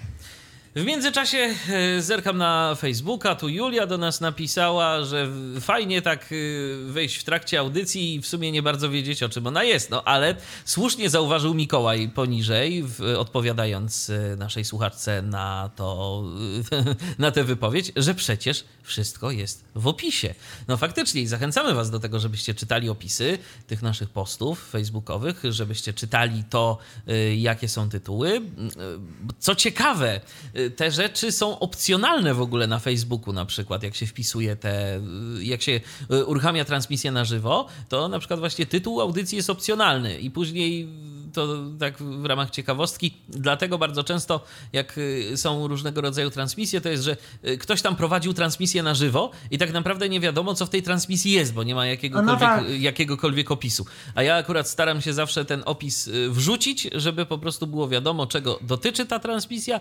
W międzyczasie e, zerkam na Facebooka, tu Julia do nas napisała, że fajnie tak e, wejść w trakcie audycji i w sumie nie bardzo wiedzieć o czym ona jest, no ale słusznie zauważył Mikołaj poniżej, odpowiadając e, naszej słuchaczce na to, na tę wypowiedź, że przecież wszystko jest w opisie. No faktycznie zachęcamy was do tego, żebyście czytali opisy tych naszych postów facebookowych, żebyście czytali to, jakie są tytuły. Co ciekawe, te rzeczy są opcjonalne w ogóle na Facebooku na przykład, jak się wpisuje te, jak się y, uruchamia transmisję na żywo, to na przykład właśnie tytuł audycji jest opcjonalny i później to tak w ramach ciekawostki, dlatego bardzo często jak y, są różnego rodzaju transmisje, to jest, że y, ktoś tam prowadził transmisję na żywo i tak naprawdę nie wiadomo, co w tej transmisji jest, bo nie ma jakiegokolwiek, No tak. jakiegokolwiek opisu. A ja akurat staram się zawsze ten opis y, wrzucić, żeby po prostu było wiadomo, czego dotyczy ta transmisja,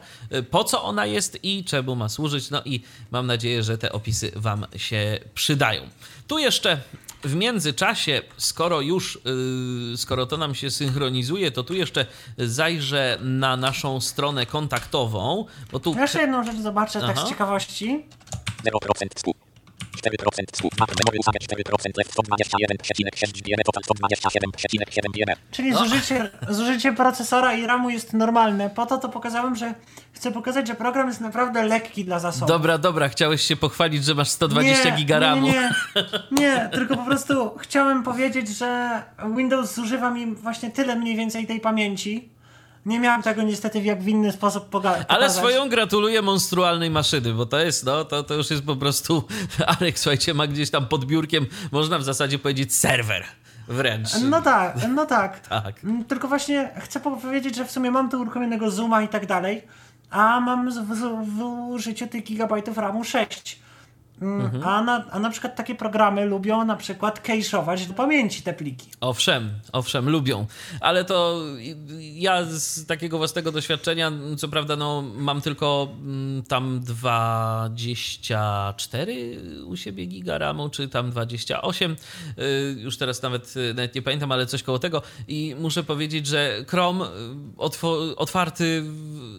po co ona jest i czemu ma służyć. No i mam nadzieję, że te opisy Wam się przydają. Tu jeszcze w międzyczasie, skoro już, skoro to nam się synchronizuje, to tu jeszcze zajrzę na naszą stronę kontaktową, bo tu... Jeszcze jedną rzecz zobaczę tak Aha. z ciekawości. 0% współ. 4% słów. Map memory usage 4%, left 121,6 GB, total 127,7 GB. Czyli zużycie, zużycie procesora i RAMu jest normalne. Po to to pokazałem, że chcę pokazać, że program jest naprawdę lekki dla zasobów. Dobra, dobra, chciałeś się pochwalić, że masz 120 nie, giga ramu. Nie, nie, nie, tylko po prostu chciałem powiedzieć, że Windows zużywa mi właśnie tyle mniej więcej tej pamięci. Nie miałem tego niestety w jak w inny sposób pokazać. Ale swoją gratuluję monstrualnej maszyny, bo to jest, no, to, to już jest po prostu, Arek, słuchajcie, ma gdzieś tam pod biurkiem, można w zasadzie powiedzieć serwer wręcz. No tak, no tak. Tak. Mm, Tylko właśnie chcę powiedzieć, że w sumie mam tu uruchomionego Zooma i tak dalej, a mam z- w, w użyciu tych gigabajtów RAMu 6. Mm, Mhm. A, na, a na przykład takie programy lubią na przykład cache'ować do pamięci te pliki. Owszem, owszem, lubią, ale to ja z takiego własnego doświadczenia, co prawda, no, mam tylko mm, tam 24 u siebie giga RAMu, czy tam 28, y, już teraz nawet, y, nawet nie pamiętam, ale coś koło tego i muszę powiedzieć, że Chrome y, otwarty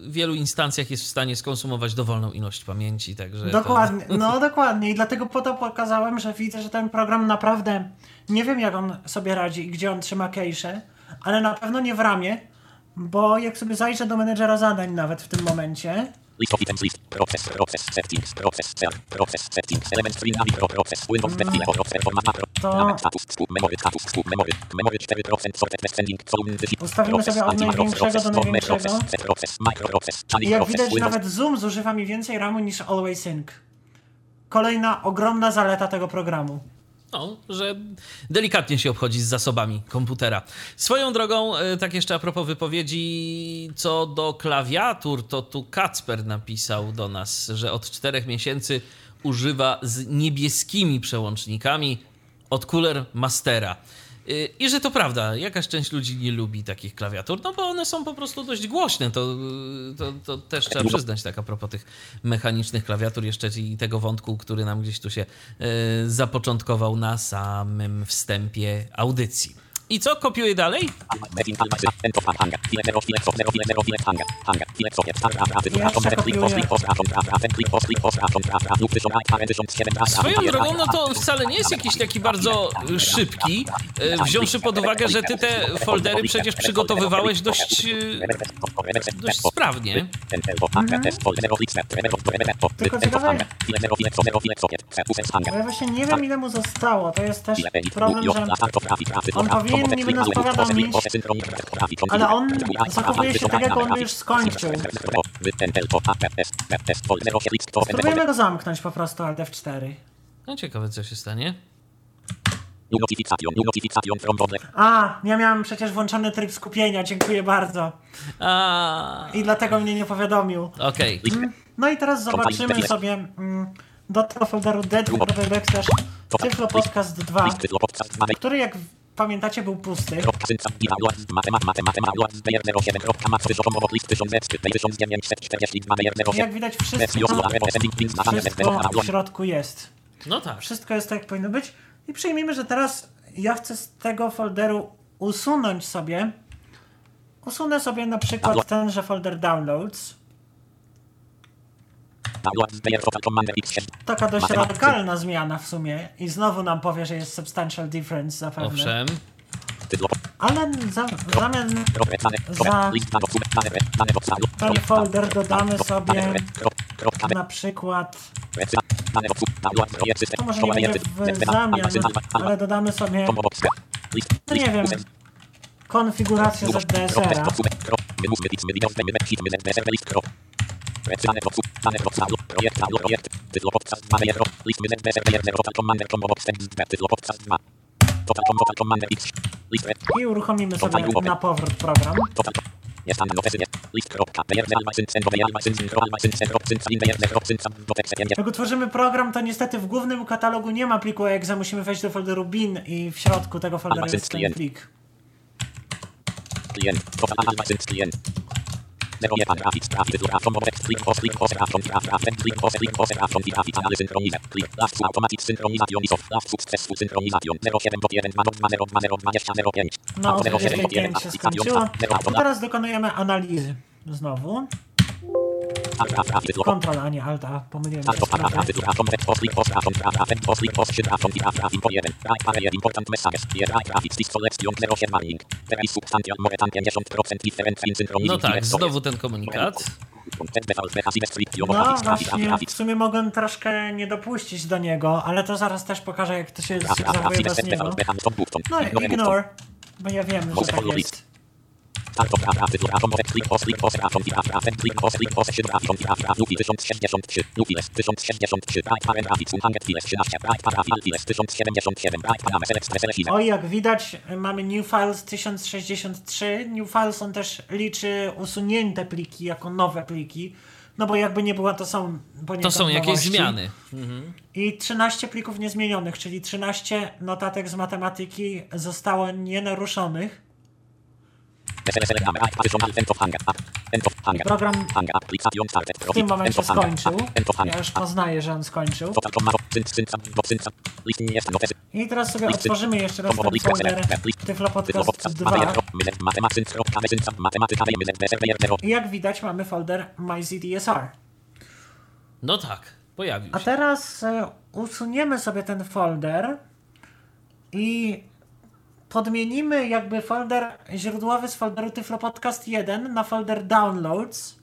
w wielu instancjach jest w stanie skonsumować dowolną ilość pamięci, także to- Dokładnie, no dokładnie. I dlatego po to pokazałem, że widzę, że ten program naprawdę nie wiem, jak on sobie radzi i gdzie on trzyma cache, ale na pewno nie w ramie, bo jak sobie zajrzę do menedżera zadań nawet w tym momencie, List of items list. Process, process, settings, process, cell, process, settings, element process, Windows mm. process, format macro, To- element status, scoop, memory, status, scoop, memory, memory 4%, sorted descending, column, digit, Ustawimy process, sobie od największego process, do największego. process, set process, micro process, channel jak process, widać, nawet Zoom zużywa mi więcej RAMu niż Always Sync. Kolejna ogromna zaleta tego programu. No, że delikatnie się obchodzi z zasobami komputera. Swoją drogą, e, tak jeszcze a propos wypowiedzi co do klawiatur, to tu Kacper napisał do nas, że od czterech miesięcy używa z niebieskimi przełącznikami od Cooler Mastera. I że to prawda, jakaś część ludzi nie lubi takich klawiatur, no bo one są po prostu dość głośne. To, to, to też trzeba przyznać tak a propos tych mechanicznych klawiatur jeszcze i tego wątku, który nam gdzieś tu się y, zapoczątkował na samym wstępie audycji. I co, kopiuję dalej? Swoją drogą, no to wcale nie jest jakiś taki bardzo y, szybki, y, wziąwszy pod uwagę, że ty te foldery przecież przygotowywałeś dość, y, dość sprawnie. Ciekawe- Ale właśnie nie wiem ile mu zostało. To jest też problem, że on powinien niby nas powiadomić, ale on zachowuje się tak, jak on już skończył. Spróbujemy go zamknąć po prostu Alt F4. No ciekawe, co się stanie. A, ja miałem przecież włączony tryb skupienia, dziękuję bardzo. A, I dlatego mnie nie powiadomił. okej. No i teraz zobaczymy sobie mm, do tego folderu dead.backslash Tyflo Podcast 2, Tyflo podcast 2. który jak pamiętacie był pusty. Kropka synca, giga, lot, matemat, matemat, lot, player 07, kropka, mat, tysiąc, obok, list, tysiąc, zet, tysiąc, 1942, player I 07, jak widać wszystko, w środku jest. No tak. Wszystko jest tak jak powinno być. I przyjmijmy, że teraz ja chcę z tego folderu usunąć sobie. Usunę sobie na przykład tenże folder downloads. download, player, total, commander, x, 7, Taka dość radykalna zmiana w sumie. I znowu nam powie, że jest substantial difference zapewne. Owszem. Ale za, w zamian kropka, dane, Za- ten folder dodamy sobie na przykład, to może nie będzie w zamian, ale dodamy sobie, no nie wiem, konfigurację ZDSR-a. I uruchomimy sobie na powrót program. Jak utworzymy program, to niestety w głównym katalogu nie ma pliku exe, musimy wejść do folderu bin i w środku tego folderu jest ten plik. klient. No, o 07, dot 1, 25 się aplikacja, skończyło. zero, I teraz dokonujemy analizy. Znowu. Kontrol, a nie Alta, pomyliłem się. Alt of A trafi tytuł Atom Red Post Link Post Atom Trafi Atom Post Link Post 7 Atom Tit A trafi po 1 Right Barrier Important Messages Here Right Traffic List Selection 07 Link There is Substantial More than 50% difference in synchronizing No tak, znowu ten komunikat. No właśnie, w sumie mogłem troszkę nie dopuścić do niego, ale to zaraz też pokażę, jak to się zachowuje bez niego. No ignore, bo ja wiem, że tak jest. Alt of A trafi tytuł Atom Red Click Post Link Post Atom Tit A trafi Click Post Link Post 7 Atom Tit A trafi Luki 1063 Luki Les 1063 Right Parent Traffic 100 Files 13 Right Parafi Altiles 1077 Right Parame Select Select Oj, jak widać, mamy New Files 1063. New Files on też liczy usunięte pliki jako nowe pliki. No bo jakby nie było, to są To są jakieś nowości. zmiany. I 13 plików niezmienionych, czyli 13 notatek z matematyki zostało nienaruszonych. Program w tym momencie skończył. Ja już poznaję, że on skończył. I teraz sobie otworzymy jeszcze raz ten folder Tyflo Podcast 2. I jak widać mamy folder MyZDSR. No tak, pojawił A się. teraz e, usuniemy sobie ten folder i podmienimy jakby folder źródłowy z folderu Tyflo Podcast 1 na folder Downloads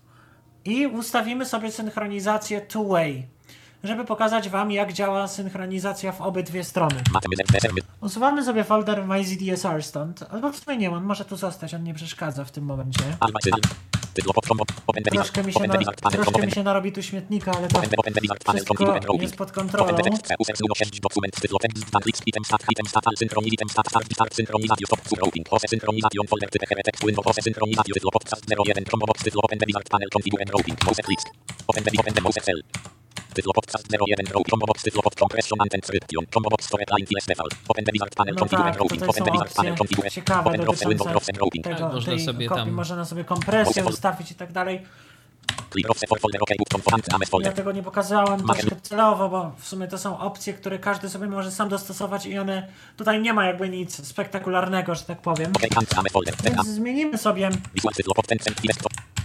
i ustawimy sobie synchronizację two-way, żeby pokazać Wam jak działa synchronizacja w obydwie strony. Usuwamy sobie folder MyZDSR stąd, albo w sumie nie, on może tu zostać, on nie przeszkadza w tym momencie. Troszkę mi się, na, troszkę mi się narobi tu śmietnika, ale to wszystko jest pod kontrolą. Tytuł podcast 01 row, combo box, tytuł pod compression and encryption, combo box store line files default, open the wizard panel, No configure routing, tutaj open the wizard panel, configure, open browser window, browser tego, Tak, można sobie kopii, tam- można sobie kompresję ustawić i tak dalej. Ja tego nie pokazałem troszkę celowo, bo w sumie to są opcje, które każdy sobie może sam dostosować i one, tutaj nie ma jakby nic spektakularnego, że tak powiem. Więc zmienimy sobie,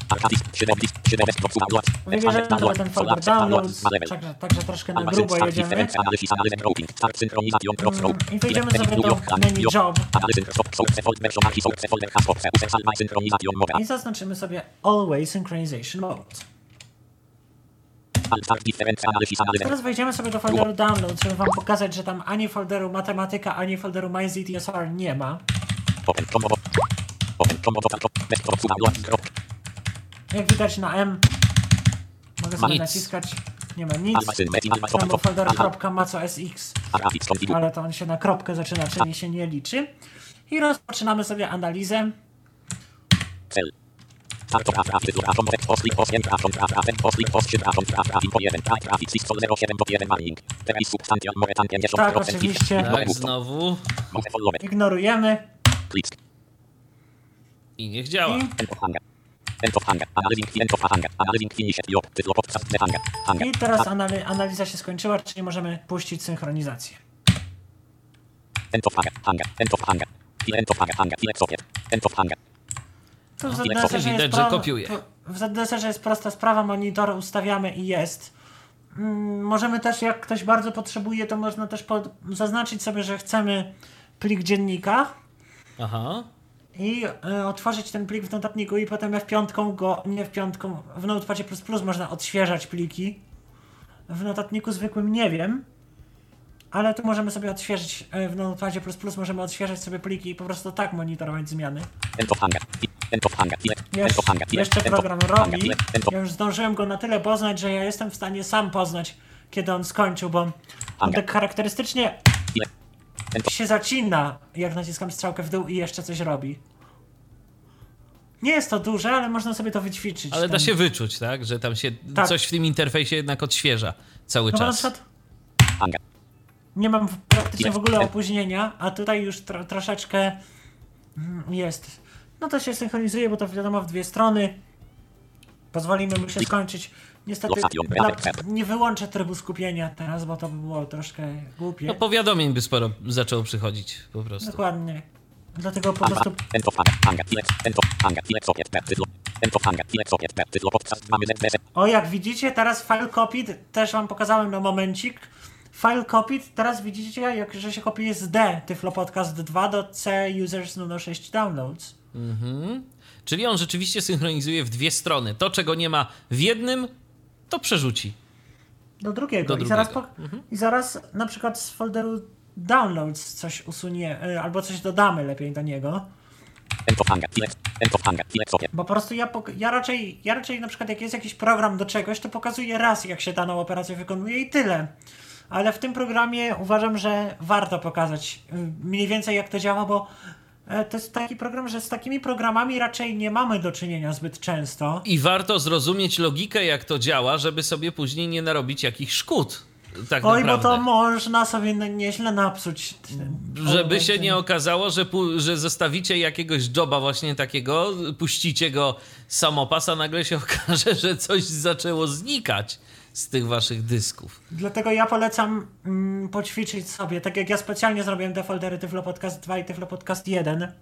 Visual tytuł pod ten centrum desktop, archive, 7 list, 7 desktop, download, wybierzemy sobie ten folder downloads, level, także, także troszkę na Almazen, grubo start, jedziemy. difference, analysis, analysis, routing, start, synchronization, cross, row, Mm, I wejdziemy sobie do menu job zaznaczymy sobie Always Synchronization Mode. Teraz wejdziemy sobie do folderu download, żeby wam pokazać, że tam ani folderu matematyka, ani folderu MyZDSR nie ma. Jak widać na M mogę sobie Nic. naciskać, nie ma nic. top, folder kropka maco SX, archive, configure, ale to on się na kropkę zaczyna, czyli się nie liczy. I rozpoczynamy sobie analizę. cel, start, of, traffic, tytuł, atom, red, post, link, post, enter, atom, traf, traf, post, link, post, 7, atom, traf, trafik, po 1, traf, trafik, list, 07, dot 1, warning, there is substantial, more than 50%, Tak, oczywiście. Tak, znowu. Ignorujemy I niech działa. i, end of hanger, end of hanger, analyzing, end of hanger, analyzing, finished, job, tytuł, podcast, the hanger, hanger, i teraz anali- analiza się skończyła, czyli możemy puścić synchronizację. end of hanger, hanger, end of hanger, end of hanger, hanger, select socket, end of hanger, Tu w Widać, ZDSR-ze że jest, pro- w ZDSR-ze jest prosta sprawa, monitor ustawiamy i jest. Mm, Możemy też, jak ktoś bardzo potrzebuje, to można też pod, zaznaczyć sobie, że chcemy plik dziennika. Aha. I y, otworzyć ten plik w notatniku i potem F5 go, nie F5, w Notepadzie++ można odświeżać pliki. W notatniku zwykłym nie wiem, ale tu możemy sobie odświeżyć, y, w Notepadzie++ możemy odświeżać sobie pliki i po prostu tak monitorować zmiany. Jeszcze, jeszcze program robi. Ja już zdążyłem go na tyle poznać, że ja jestem w stanie sam poznać, kiedy on skończył, bo on tak charakterystycznie się zacina, jak naciskam strzałkę w dół i jeszcze coś robi. Nie jest to duże, ale można sobie to wyćwiczyć. Ale da tam. się wyczuć, tak? Że tam się Tak. coś w tym interfejsie jednak odświeża cały No bo na czas. przykład nie mam praktycznie w ogóle opóźnienia, a tutaj już tro, troszeczkę mm, jest. No to się synchronizuje, bo to wiadomo w dwie strony. Pozwolimy mu się skończyć. Niestety dla, nie wyłączę trybu skupienia teraz, bo to by było troszkę głupie. No powiadomień by sporo zaczęło przychodzić po prostu. Dokładnie. Dlatego po prostu. O, jak widzicie, teraz file copied, też wam pokazałem na momencik. File copied, teraz widzicie, jak, że się kopiuje z D Tyflo Podcast 2 do C users numer 6 downloads. Czyli on rzeczywiście synchronizuje w dwie strony. To, czego nie ma w jednym, to przerzuci. Do drugiego. Do I, zaraz drugiego. po, I zaraz na przykład z folderu downloads coś usunie, y, albo coś dodamy lepiej do niego. Bo po prostu ja, ja raczej, ja raczej na przykład jak jest jakiś program do czegoś, to pokazuję raz jak się daną operację wykonuje i tyle. Ale w tym programie uważam, że warto pokazać y, mniej więcej jak to działa, bo e, to jest taki program, że z takimi programami raczej nie mamy do czynienia zbyt często. I warto zrozumieć logikę, jak to działa, żeby sobie później nie narobić jakichś szkód. Tak Oj, naprawdę. bo to można sobie nieźle napsuć. Żeby się nie okazało, że, że zostawicie jakiegoś joba właśnie takiego, puścicie go samopas, a nagle się okaże, że coś zaczęło znikać z tych waszych dysków. Dlatego ja polecam mm, poćwiczyć sobie, tak jak ja specjalnie zrobiłem te foldery Tyflo Podcast 2 i Tyflo Podcast 1.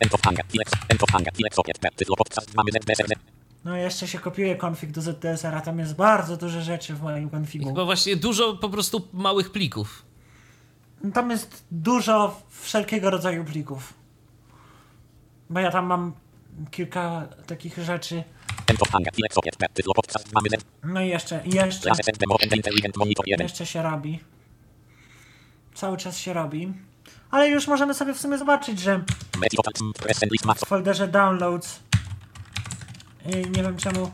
End of hangar. End of hangar. Select socket. Tyflo podcast. Mamy. No jeszcze się kopiuje konfig do ZDSR, a tam jest bardzo dużo rzeczy w moim konfigu. Chyba właśnie dużo po prostu małych plików. Tam jest dużo wszelkiego rodzaju plików. Bo ja tam mam kilka takich rzeczy. No i jeszcze, jeszcze, Class SN Demo. And Intelligent Monitor 1. jeszcze się robi. Cały czas się robi. Ale już możemy sobie w sumie zobaczyć, że w folderze downloads nie wiem czemu.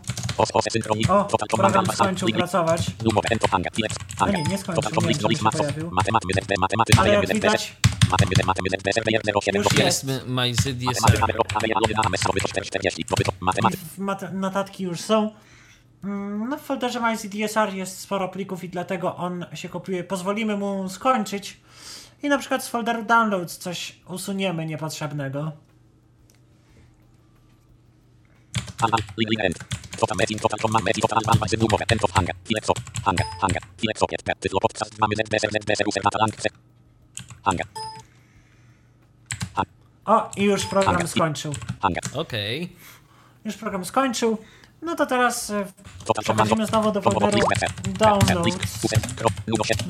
O, program skończył pracować. Hangar. nie, nie skończył, nie, List się pojawił. Ale jak widać, Matematy. Matematy. ZB. 07. Już jest. Jest MyZDSR. Matematy. Ale ale ale sobie to 40. Dobyto. Matematy. w mat- notatki już są. Mm, No w folderze MyZDSR jest sporo plików i dlatego on się kopiuje. Pozwolimy mu skończyć i na przykład z folderu downloads coś usuniemy niepotrzebnego. Aha, Lily End. Total Metin, Total Command, Metin, Total Alpha, Zynu, Mowe, End of Hangar, Select Socket, Hangar, Hangar, Select Socket, Tyflo Podcast, mamy ZBS, ZBS, User, Data, Lang, Set. Hangar, O, i już program skończył. Hangar, Okej. Już program skończył. No to teraz e, przechodzimy znowu do folderu downloads.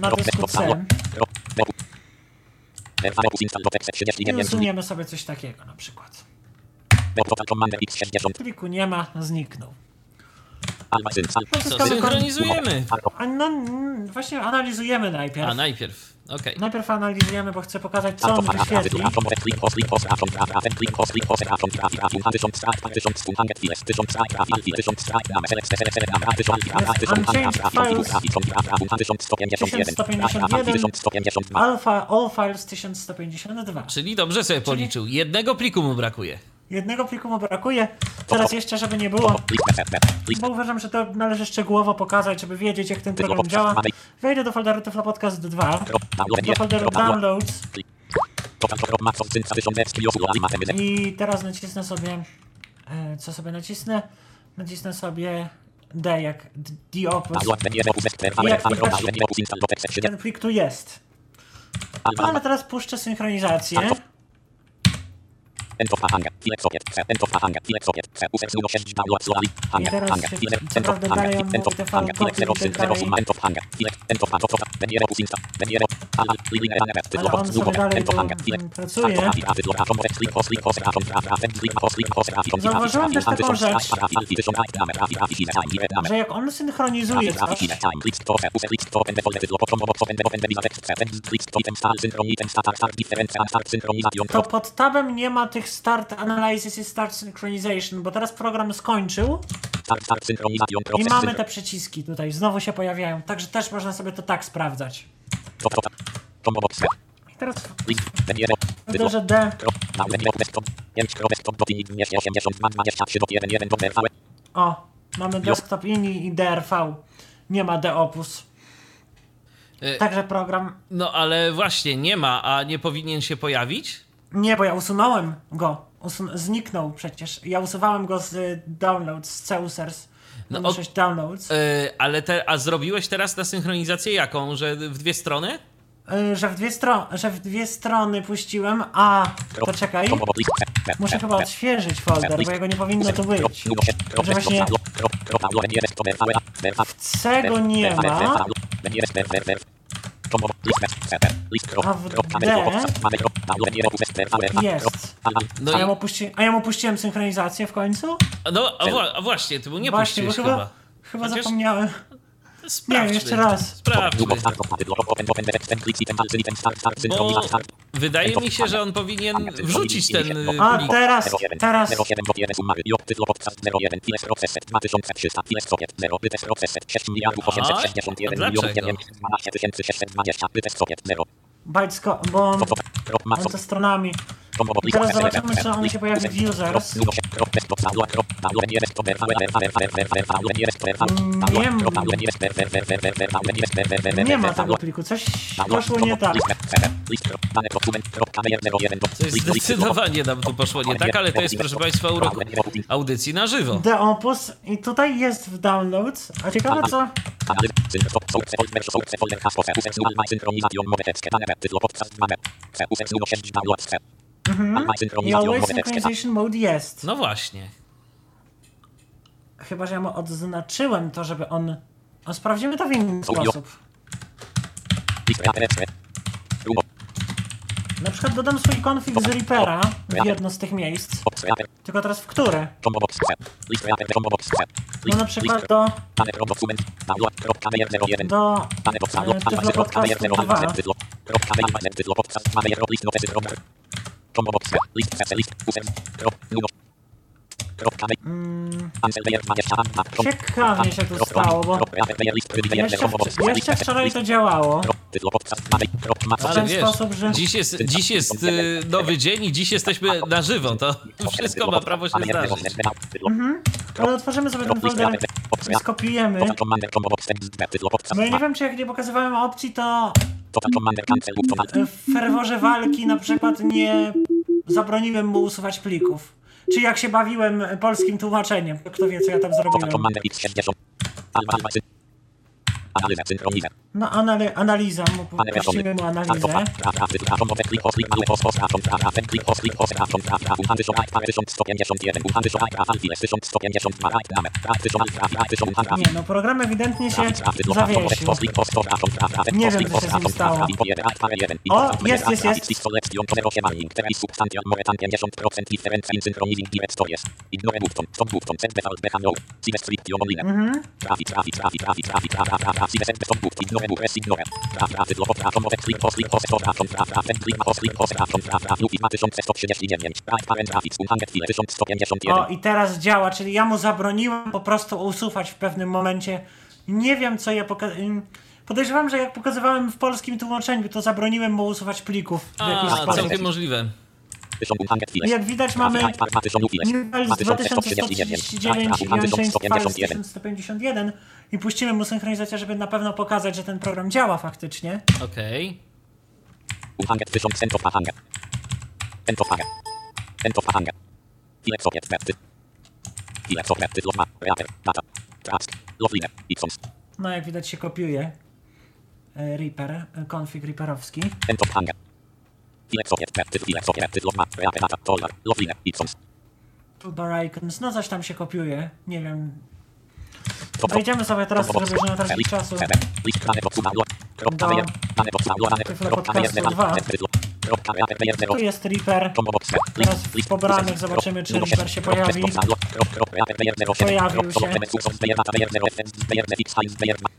Na dysku C. Download, Krop, Dobu. Verfano, Plus, Install, Dotek, Set, 30, I 9, usuniemy sobie coś takiego na przykład. Dob, Total Commander, X60, Pliku nie ma, zniknął. No, synchronizujemy? A no, mm, właśnie analizujemy najpierw. A, najpierw. Okej. Najpierw analizujemy, bo chcę pokazać, co on wyświetli. Atom, Atom, Click, Host, Click, Host, Atom, Atom, Atom, Click, Host, Click, Host, Atom, Atom, Atom, Atom, Tysiąc, Strike, Tysiąc, Stun, Hangar, Files, Tysiąc, Strike, Atom, Files, Tysiąc, Strike, Damy, Select, Select, Select, Damy, Tysiąc, Atom, Tysiąc, Unchanged Atom, Atom, files. Atom, Atom, Atom, Tysiąc, 151, 1151, Tysiąc, 152. Alpha All Files 1152. Czyli dobrze sobie policzył. Jednego pliku mu brakuje. Jednego pliku mu brakuje. Teraz jeszcze, żeby nie było, bo uważam, że to należy szczegółowo pokazać, żeby wiedzieć, jak ten program działa. Wejdę do folderu Tyflo Podcast 2, Krop, Download, do folderu Downloads i teraz nacisnę sobie, e, co sobie nacisnę? Nacisnę sobie D jak D- Opus. Jak Faber, widać- Faber, Będzie, Opus, Install, Dotek, Set, 7. Ten plik tu jest. No ale teraz puszczę synchronizację. End of Hangar, Select Socket, End of Hangar, Select Socket, Set, User, Nuno, 6, Download, Slowly, Hangar, się- Select, End of on End of fałki Select, Zero, i Syn, tak Zero, dalej. Suma, End of Hangar, Select, End of Hangar, Total, Będzie, Opus, Install, Będzie, Ala, Ale on Box, sobie Numo, dalej End of tu, Hangar, Select, mm, pracuje. Zauważyłem też taką rzecz. Że jak on synchronizuje coś, to pod tabem nie ma tych Start Analysis i Start Synchronization, bo teraz program skończył Start, Start, i mamy te przyciski tutaj, znowu się pojawiają, także też można sobie to tak sprawdzać. I teraz folderze D, Krop, na Będzie, Desktop, 5, Desktop, dot, Init, 80, 23, dot, 1, 1, dot, RV, o, mamy Desktop Ini i DRV, nie ma D Opus. E, Także program, No ale właśnie, nie ma, a nie powinien się pojawić? Nie, bo ja usunąłem go, Usun zniknął przecież, ja usuwałem go z y, Downloads, z Ceusers, No, o- 6 Downloads. E, ale te, a zrobiłeś teraz na synchronizację jaką? Że w dwie strony? Y, że, w dwie stro- że w dwie strony puściłem, a to czekaj. Combo Box, List, Set, Muszę chyba odświeżyć folder, bo jego nie powinno tu być. Że właśnie C go nie ma, a w D jest. No A ja opuści... a ja opuściłem synchronizację w końcu? no, a, wła- a właśnie, ty mu nie Właśnie, puściłeś chyba, chyba. chyba zapomniałem. Sprawdźmy. jeszcze raz. Sprawdźmy. Bo wydaje mi się, że on powinien wrzucić ten y, A plik. teraz, teraz, Bytesko, bo on, on ze stronami. I teraz zobaczymy, czy on się pojawi w users. Nie ma tego pliku, coś poszło nie tak. Coś zdecydowanie nam tu poszło nie tak, ale to jest, proszę Państwa, urok audycji na żywo. The Opus i tutaj jest w downloads. A ciekawe co? I Always Synchronization Mode jest. No właśnie. Chyba, że ja mu odznaczyłem to, żeby on... A sprawdzimy to w inny sposób. Na przykład dodam swój konfig z Reapera w jedno z tych miejsc. Tylko teraz w które? No na przykład do... Do... e, 2. Ciekawie się to stało, bo jeszcze, jeszcze wczoraj to działało. W Ale wiesz, sposób, że... dziś jest, dziś jest y, nowy dzień i dziś jesteśmy na żywo. To wszystko ma prawo się zdarzyć. Ale otworzymy sobie ten folder i skopiujemy. No i nie wiem, czy jak nie pokazywałem opcji, to w ferworze walki na przykład nie zabroniłem mu usuwać plików. Czy jak się bawiłem polskim tłumaczeniem. Kto wie, co ja tam zrobiłem. No, anali analiza, puścimy mu analizę. Nie, no program ewidentnie się zawiesił. Nie wiem, co się z nim stało. O, jest, jest, jest. Mhm. O, i teraz działa, czyli ja mu zabroniłem po prostu usuwać w pewnym momencie. Nie wiem, co ja pokazałem. Podejrzewam, że jak pokazywałem w polskim tłumaczeniu, to zabroniłem mu usuwać plików w A, całkiem możliwe. Jak widać mamy Newell z 2139 i Unchanged Files 1151 i puścimy mu synchronizację, żeby na pewno pokazać, że ten program działa faktycznie. Okej. No jak widać się kopiuje. E, Reaper, e, config Reaperowski. Toolbar icons, no coś tam się kopiuje, nie wiem. Wejdziemy sobie teraz, żeby nie tracić czasu. Tu jest Reaper. Teraz w pobranych zobaczymy, czy Reaper się pojawi. Pojawił się.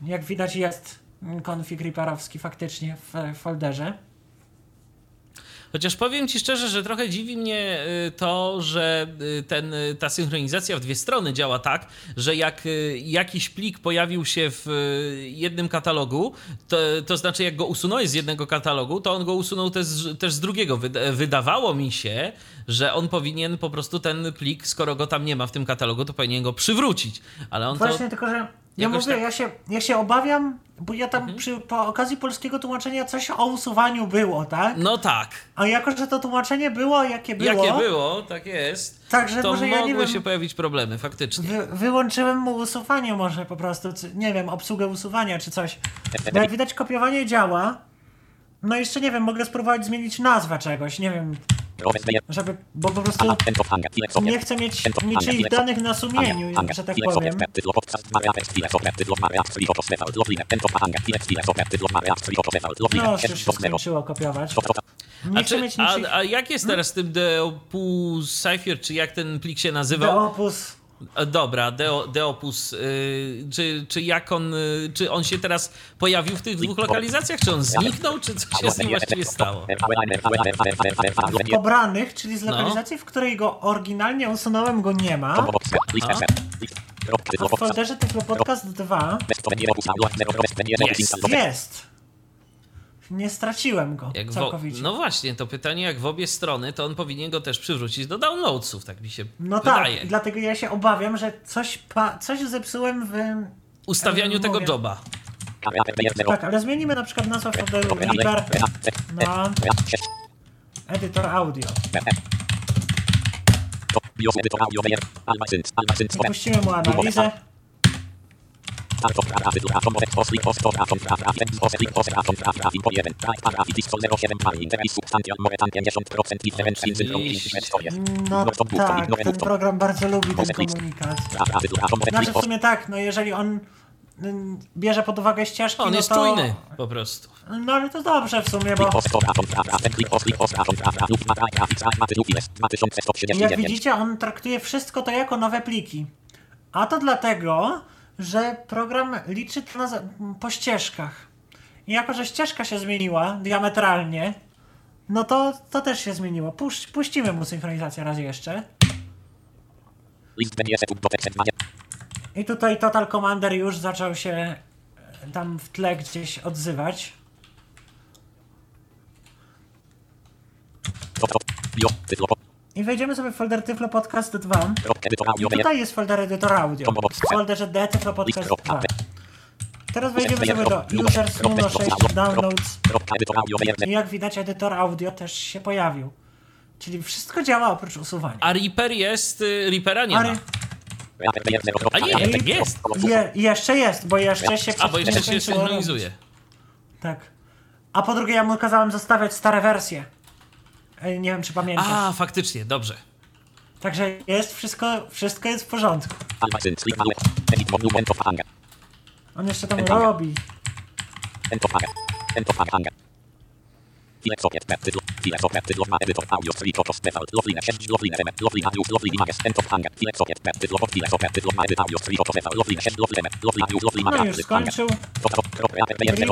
Jak widać jest config Reaperowski faktycznie w folderze. Chociaż powiem ci szczerze, że trochę dziwi mnie y, to, że y, ten, y, ta synchronizacja w dwie strony działa tak, że jak jakiś plik pojawił się w jednym katalogu, to, to znaczy jak go usunąłeś z jednego katalogu, to on go usunął też, też z drugiego. Wyda- Wydawało mi się, że on powinien po prostu ten plik, skoro go tam nie ma w tym katalogu, to powinien go przywrócić. Ale on to... Właśnie, tylko że ja mówię, tak- ja, się, ja się obawiam, bo ja tam przy, po okazji polskiego tłumaczenia coś o usuwaniu było, tak? No tak. A jako, że to tłumaczenie było, jakie było, Jakie było, tak jest. Także to może ja mogły wiem- się pojawić problemy, faktycznie. Wy, wyłączyłem mu usuwanie może po prostu, nie wiem, obsługę usuwania czy coś. Jak widać kopiowanie działa. No jeszcze nie wiem, mogę spróbować zmienić nazwę czegoś, nie wiem. Żeby, bo po prostu nie chcę mieć niczyich danych na sumieniu, że tak powiem. No, już się skończyło kopiować. Nie A, chcę czy, mieć a, niczyich... a jak jest teraz z tym Deopus Cypher, czy jak ten plik się nazywał? Deopus... E, Dobra, Deo, Deopus, y, czy, czy jak on, y, czy on się teraz pojawił w tych dwóch lokalizacjach? Czy on zniknął, czy co się z nim właściwie stało? w pobranych, czyli z No. lokalizacji, w której go oryginalnie usunąłem, go nie ma. A w folderze Tyflo Podcast 2 Jest. jest. Nie straciłem go Jak wo- całkowicie. no właśnie, to pytanie jak w obie strony, to on powinien go też przywrócić do downloadsów, tak mi się No tak, wydaje. dlatego ja się obawiam, że coś, pa- coś zepsułem w... Ustawianiu tego mówię. joba. Tak, ale zmienimy na przykład nazwę folderu Reaper na edytor audio. I puścimy mu analizę. No tak, ten program bardzo lubi ten komunikat. Znaczy w sumie tak, no jeżeli on mm, bierze pod uwagę ścieżki, On no jest to... czujny po prostu. No ale to dobrze w sumie, bo jak widzicie, on traktuje wszystko to jako nowe pliki. A to dlatego, że program liczy to na, po ścieżkach. I jako, że ścieżka się zmieniła diametralnie, no to to też się zmieniło. Puść, puścimy mu synchronizację raz jeszcze. I tutaj Total Commander już zaczął się e, tam w tle gdzieś odzywać. I wejdziemy sobie w folder Tyflo Podcast 2. I tutaj jest folder edytor audio. W folderze D Tyflo Podcast 2. Teraz wejdziemy sobie do Users Nuno 6 Downloads. I jak widać edytor audio też się pojawił. Czyli wszystko działa oprócz usuwania. A Reaper jest, y, Reapera nie ma. A nie, tak jest. je, jeszcze jest, bo jeszcze się A bo jeszcze się synchronizuje. Tak. A po drugie ja mu kazałem zostawiać stare wersje. E, Nie wiem czy pamiętasz. A, faktycznie, dobrze. Także jest wszystko, wszystko jest w porządku. On jeszcze tam robi. No już skończył.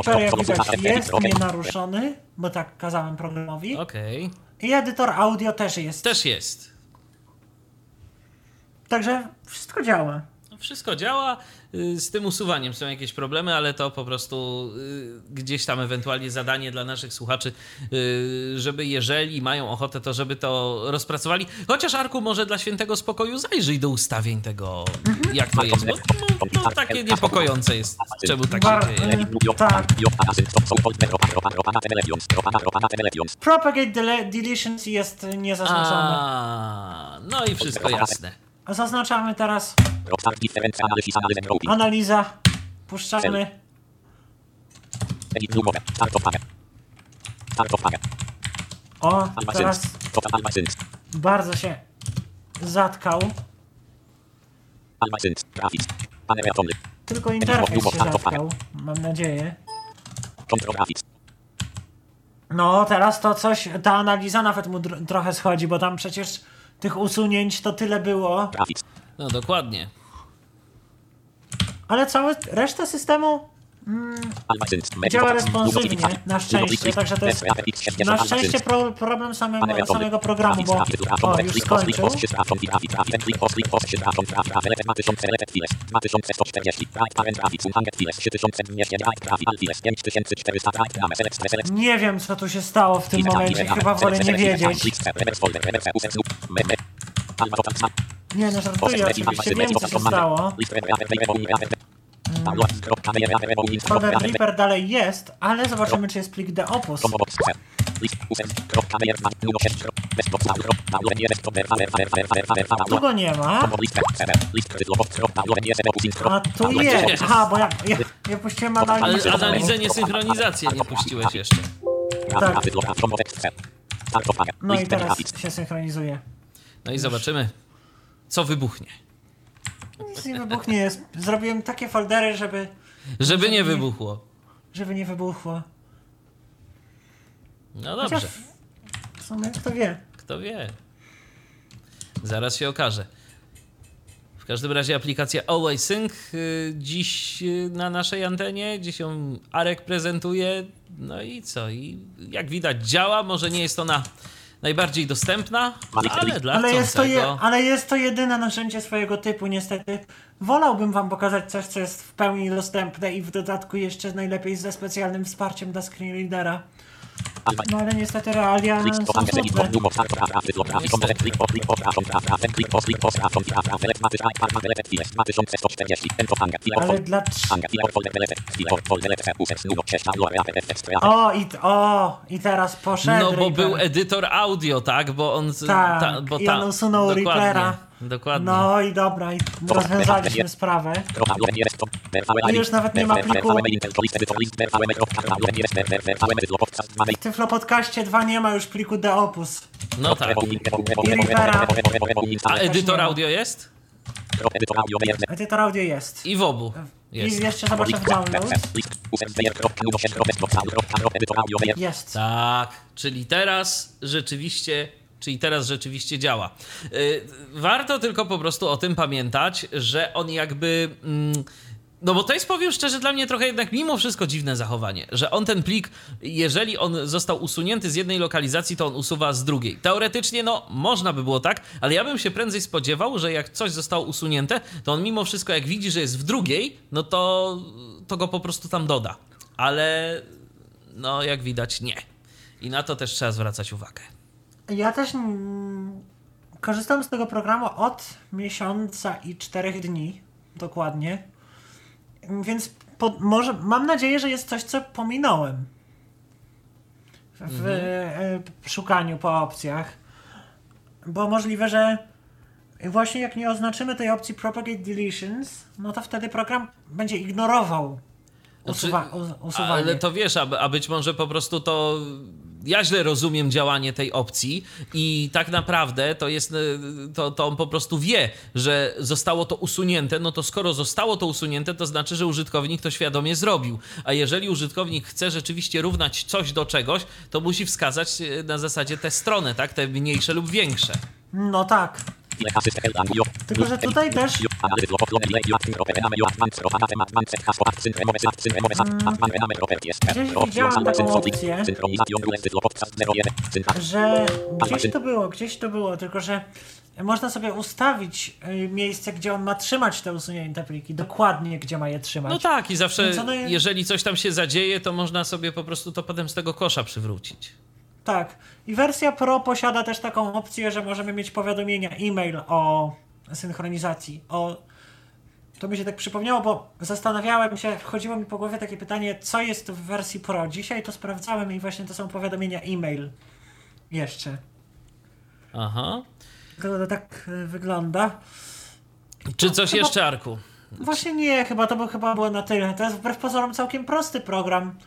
Reaper jak widać jest nienaruszony, bo tak kazałem programowi. Okej. I edytor audio też jest. Też jest. Także wszystko działa. No, Wszystko działa. Y, Z tym usuwaniem są jakieś problemy, ale to po prostu y, gdzieś tam ewentualnie zadanie dla naszych słuchaczy, y, żeby jeżeli mają ochotę, to żeby to rozpracowali. Chociaż Arku może dla świętego spokoju zajrzyj do ustawień tego, jak to jest. Bo no, to takie niepokojące jest, czemu tak się dzieje. y, tak. Propagate dele- deletions jest niezaznaczony. A, no i wszystko jasne. Zaznaczamy teraz analiza. Puszczamy. O, teraz bardzo się zatkał. Tylko interfejs się zatkał. Mam nadzieję. No, teraz to coś, ta analiza nawet mu trochę schodzi, bo tam przecież tych usunięć to tyle było. No dokładnie. Ale cała reszta systemu działa responsywnie, na szczęście, także to jest na szczęście pro, problem samego, samego programu, bo o, już skończył. Nie wiem, co tu się stało w tym momencie, chyba wolę nie wiedzieć. Nie, no żartuję, oczywiście wiem, co się stało. Folder Reaper dalej jest, ale zobaczymy, czy jest plik Deopus. Tu go nie ma, a tu jest. Aha, bo ja, ja, ja puściłem analizę. Ale analizę, nie synchronizację nie puściłeś jeszcze. Tak. Fire. No i teraz się synchronizuje. No i zobaczymy, co wybuchnie. Nic nie wybuchnie. jest- Zrobiłem takie foldery, żeby, Żeby nie wybuchło. żeby nie wybuchło. No Chociaż dobrze, w sumie kto wie. kto wie. Zaraz się okaże. W każdym razie aplikacja Always Sync y, dziś y, na naszej antenie, dziś ją Arek prezentuje. No i co? I jak widać działa, może nie jest ona najbardziej dostępna, ale dla Ale jest, to je, ale jest to jedyne narzędzie swojego typu, niestety. Wolałbym wam pokazać coś, co jest w pełni dostępne i w dodatku jeszcze najlepiej ze specjalnym wsparciem dla screenreadera. No ale niestety realia są to fire. Edit smutne. of Lumos. Start of graph. Tyflo graphic. Komplett. Click of click of graph. on graph. Graph. Click of click of graph. on graph. Graph. Elect maty. Type. Park. Elect. Files. 2140. Ento hanga. File of Ale folder. dla... O i, o, i teraz poszedł No bo był edytor audio, tak? Bo on. Tak, ta, bo i ta, on usunął Reapera. Dokładnie. No i dobra, i rozwiązaliśmy sprawę. I już nawet nie ma pliku. W Tyflo Podcaście 2 nie ma już pliku de opus. No tak. A edytor audio jest? Edytor audio. Wejrzę. Edytor audio jest. I w obu. Jest. I jeszcze zobaczę w download. Jest. Tak, czyli teraz rzeczywiście, czyli teraz rzeczywiście działa. Yy, Warto tylko po prostu o tym pamiętać, że on jakby. mm, No bo to jest, powiem szczerze, dla mnie trochę jednak mimo wszystko dziwne zachowanie, że on ten plik, jeżeli on został usunięty z jednej lokalizacji, to on usuwa z drugiej. Teoretycznie, no, można by było tak, ale ja bym się prędzej spodziewał, że jak coś zostało usunięte, to on mimo wszystko, jak widzi, że jest w drugiej, no to, to go po prostu tam doda. Ale no, jak widać, nie. I na to też trzeba zwracać uwagę. Ja też mm, korzystam z tego programu od miesiąca i czterech dni. Dokładnie. Więc po, może, mam nadzieję, że jest coś, co pominąłem w, w e, szukaniu po opcjach. Bo możliwe, że właśnie jak nie oznaczymy tej opcji Propagate Deletions, no to wtedy program będzie ignorował usuwa, u, usuwanie. Znaczy, Ale to wiesz, a, a być może po prostu to ja źle rozumiem działanie tej opcji i tak naprawdę to jest, y, to, to on po prostu wie, że zostało to usunięte, no to skoro zostało to usunięte, to znaczy, że użytkownik to świadomie zrobił. A jeżeli użytkownik chce rzeczywiście równać coś do czegoś, to musi wskazać y, na zasadzie tę stronę, tak? Te mniejsze lub większe. No tak. Tylko, że tutaj też taką opcję. że gdzieś to było, gdzieś to było, tylko że można sobie ustawić y, miejsce, gdzie on ma trzymać te usunięte pliki, dokładnie gdzie ma je trzymać. No tak, i zawsze, one- jeżeli coś tam się zadzieje, to można sobie po prostu to potem z tego kosza przywrócić. Tak. I wersja Pro posiada też taką opcję, że możemy mieć powiadomienia e-mail o synchronizacji. O... To mi się tak przypomniało, bo zastanawiałem się, chodziło mi po głowie takie pytanie, co jest w wersji Pro. Dzisiaj to sprawdzałem i właśnie to są powiadomienia e-mail. Jeszcze. Aha. To, tak y, wygląda. Czy coś chyba- jeszcze, Arku? Właśnie nie, chyba to by chyba było na tyle. To jest wbrew pozorom całkiem prosty program,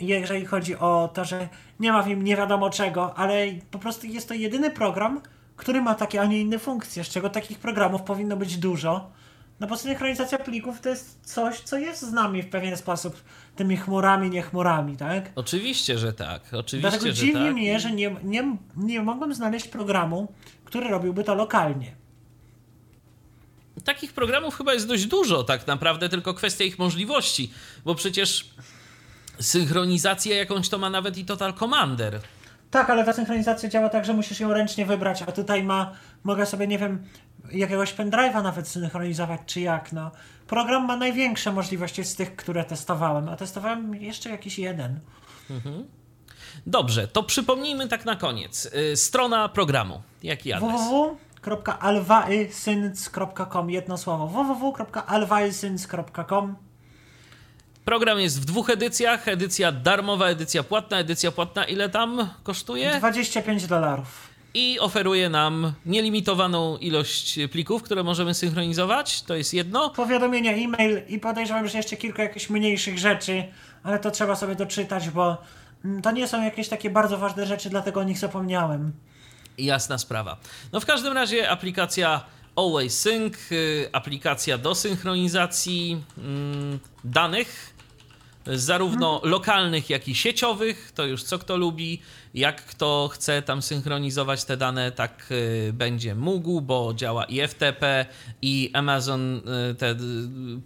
jeżeli chodzi o to, że nie ma w nim nie wiadomo czego, ale po prostu jest to jedyny program, który ma takie, a nie inne funkcje, z czego takich programów powinno być dużo. No bo synchronizacja plików to jest coś, co jest z nami w pewien sposób, tymi chmurami, nie chmurami, tak? Oczywiście, że tak. Oczywiście, Dlatego że dziwi tak. mnie, że nie, nie, nie mogłem znaleźć programu, który robiłby to lokalnie. Takich programów chyba jest dość dużo, tak naprawdę, tylko kwestia ich możliwości, bo przecież synchronizację jakąś to ma nawet i Total Commander. Tak, ale ta synchronizacja działa tak, że musisz ją ręcznie wybrać, a tutaj ma, mogę sobie, nie wiem, jakiegoś pendrive'a nawet synchronizować, czy jak, no. Program ma największe możliwości z tych, które testowałem, a testowałem jeszcze jakiś jeden. Dobrze, to przypomnijmy tak na koniec. Y, Strona programu. Jaki adres? www.alwaysync.com jedno słowo www.alwaysync.com Program jest w dwóch edycjach. Edycja darmowa, edycja płatna. Edycja płatna ile tam kosztuje? 25 dolarów. I oferuje nam nielimitowaną ilość plików, które możemy synchronizować. To jest jedno. Powiadomienia, e-mail i podejrzewam, że jeszcze kilka jakichś mniejszych rzeczy, ale to trzeba sobie doczytać, bo mm, to nie są jakieś takie bardzo ważne rzeczy, dlatego o nich zapomniałem. Jasna sprawa. No w każdym razie aplikacja Always Sync, y, aplikacja do synchronizacji mm, danych, zarówno lokalnych, jak i sieciowych, to już co kto lubi. Jak kto chce tam synchronizować te dane, tak y, będzie mógł, bo działa i FTP, i Amazon, y, te, y,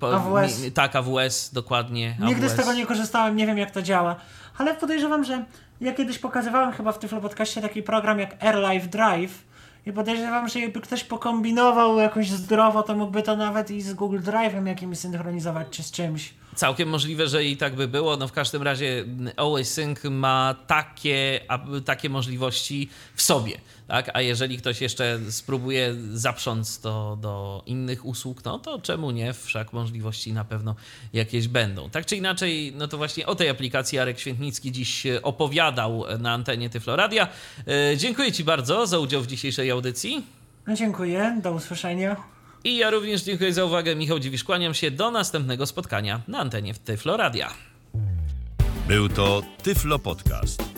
po- AWS. mi- tak, AWS, dokładnie. Nigdy z AWS. tego nie korzystałem, nie wiem jak to działa, ale podejrzewam, że ja kiedyś pokazywałem chyba w Tyflo Podcaście taki program jak AirLife Drive i podejrzewam, że jakby ktoś pokombinował jakoś zdrowo, to mógłby to nawet i z Google Drive'em jakimś synchronizować, czy z czymś. Całkiem możliwe, że i tak by było. No w każdym razie Always Sync ma takie, takie możliwości w sobie. Tak? A jeżeli ktoś jeszcze spróbuje zaprząc to do innych usług, no to czemu nie? Wszak możliwości na pewno jakieś będą. Tak czy inaczej, no to właśnie o tej aplikacji Arek Świętnicki dziś opowiadał na antenie Tyfloradia. E, Dziękuję Ci bardzo za udział w dzisiejszej audycji. No dziękuję, do usłyszenia. I ja również dziękuję za uwagę. Michał Dziwisz, kłaniam się do następnego spotkania na antenie w Tyfloradia. Był to Tyflo Podcast.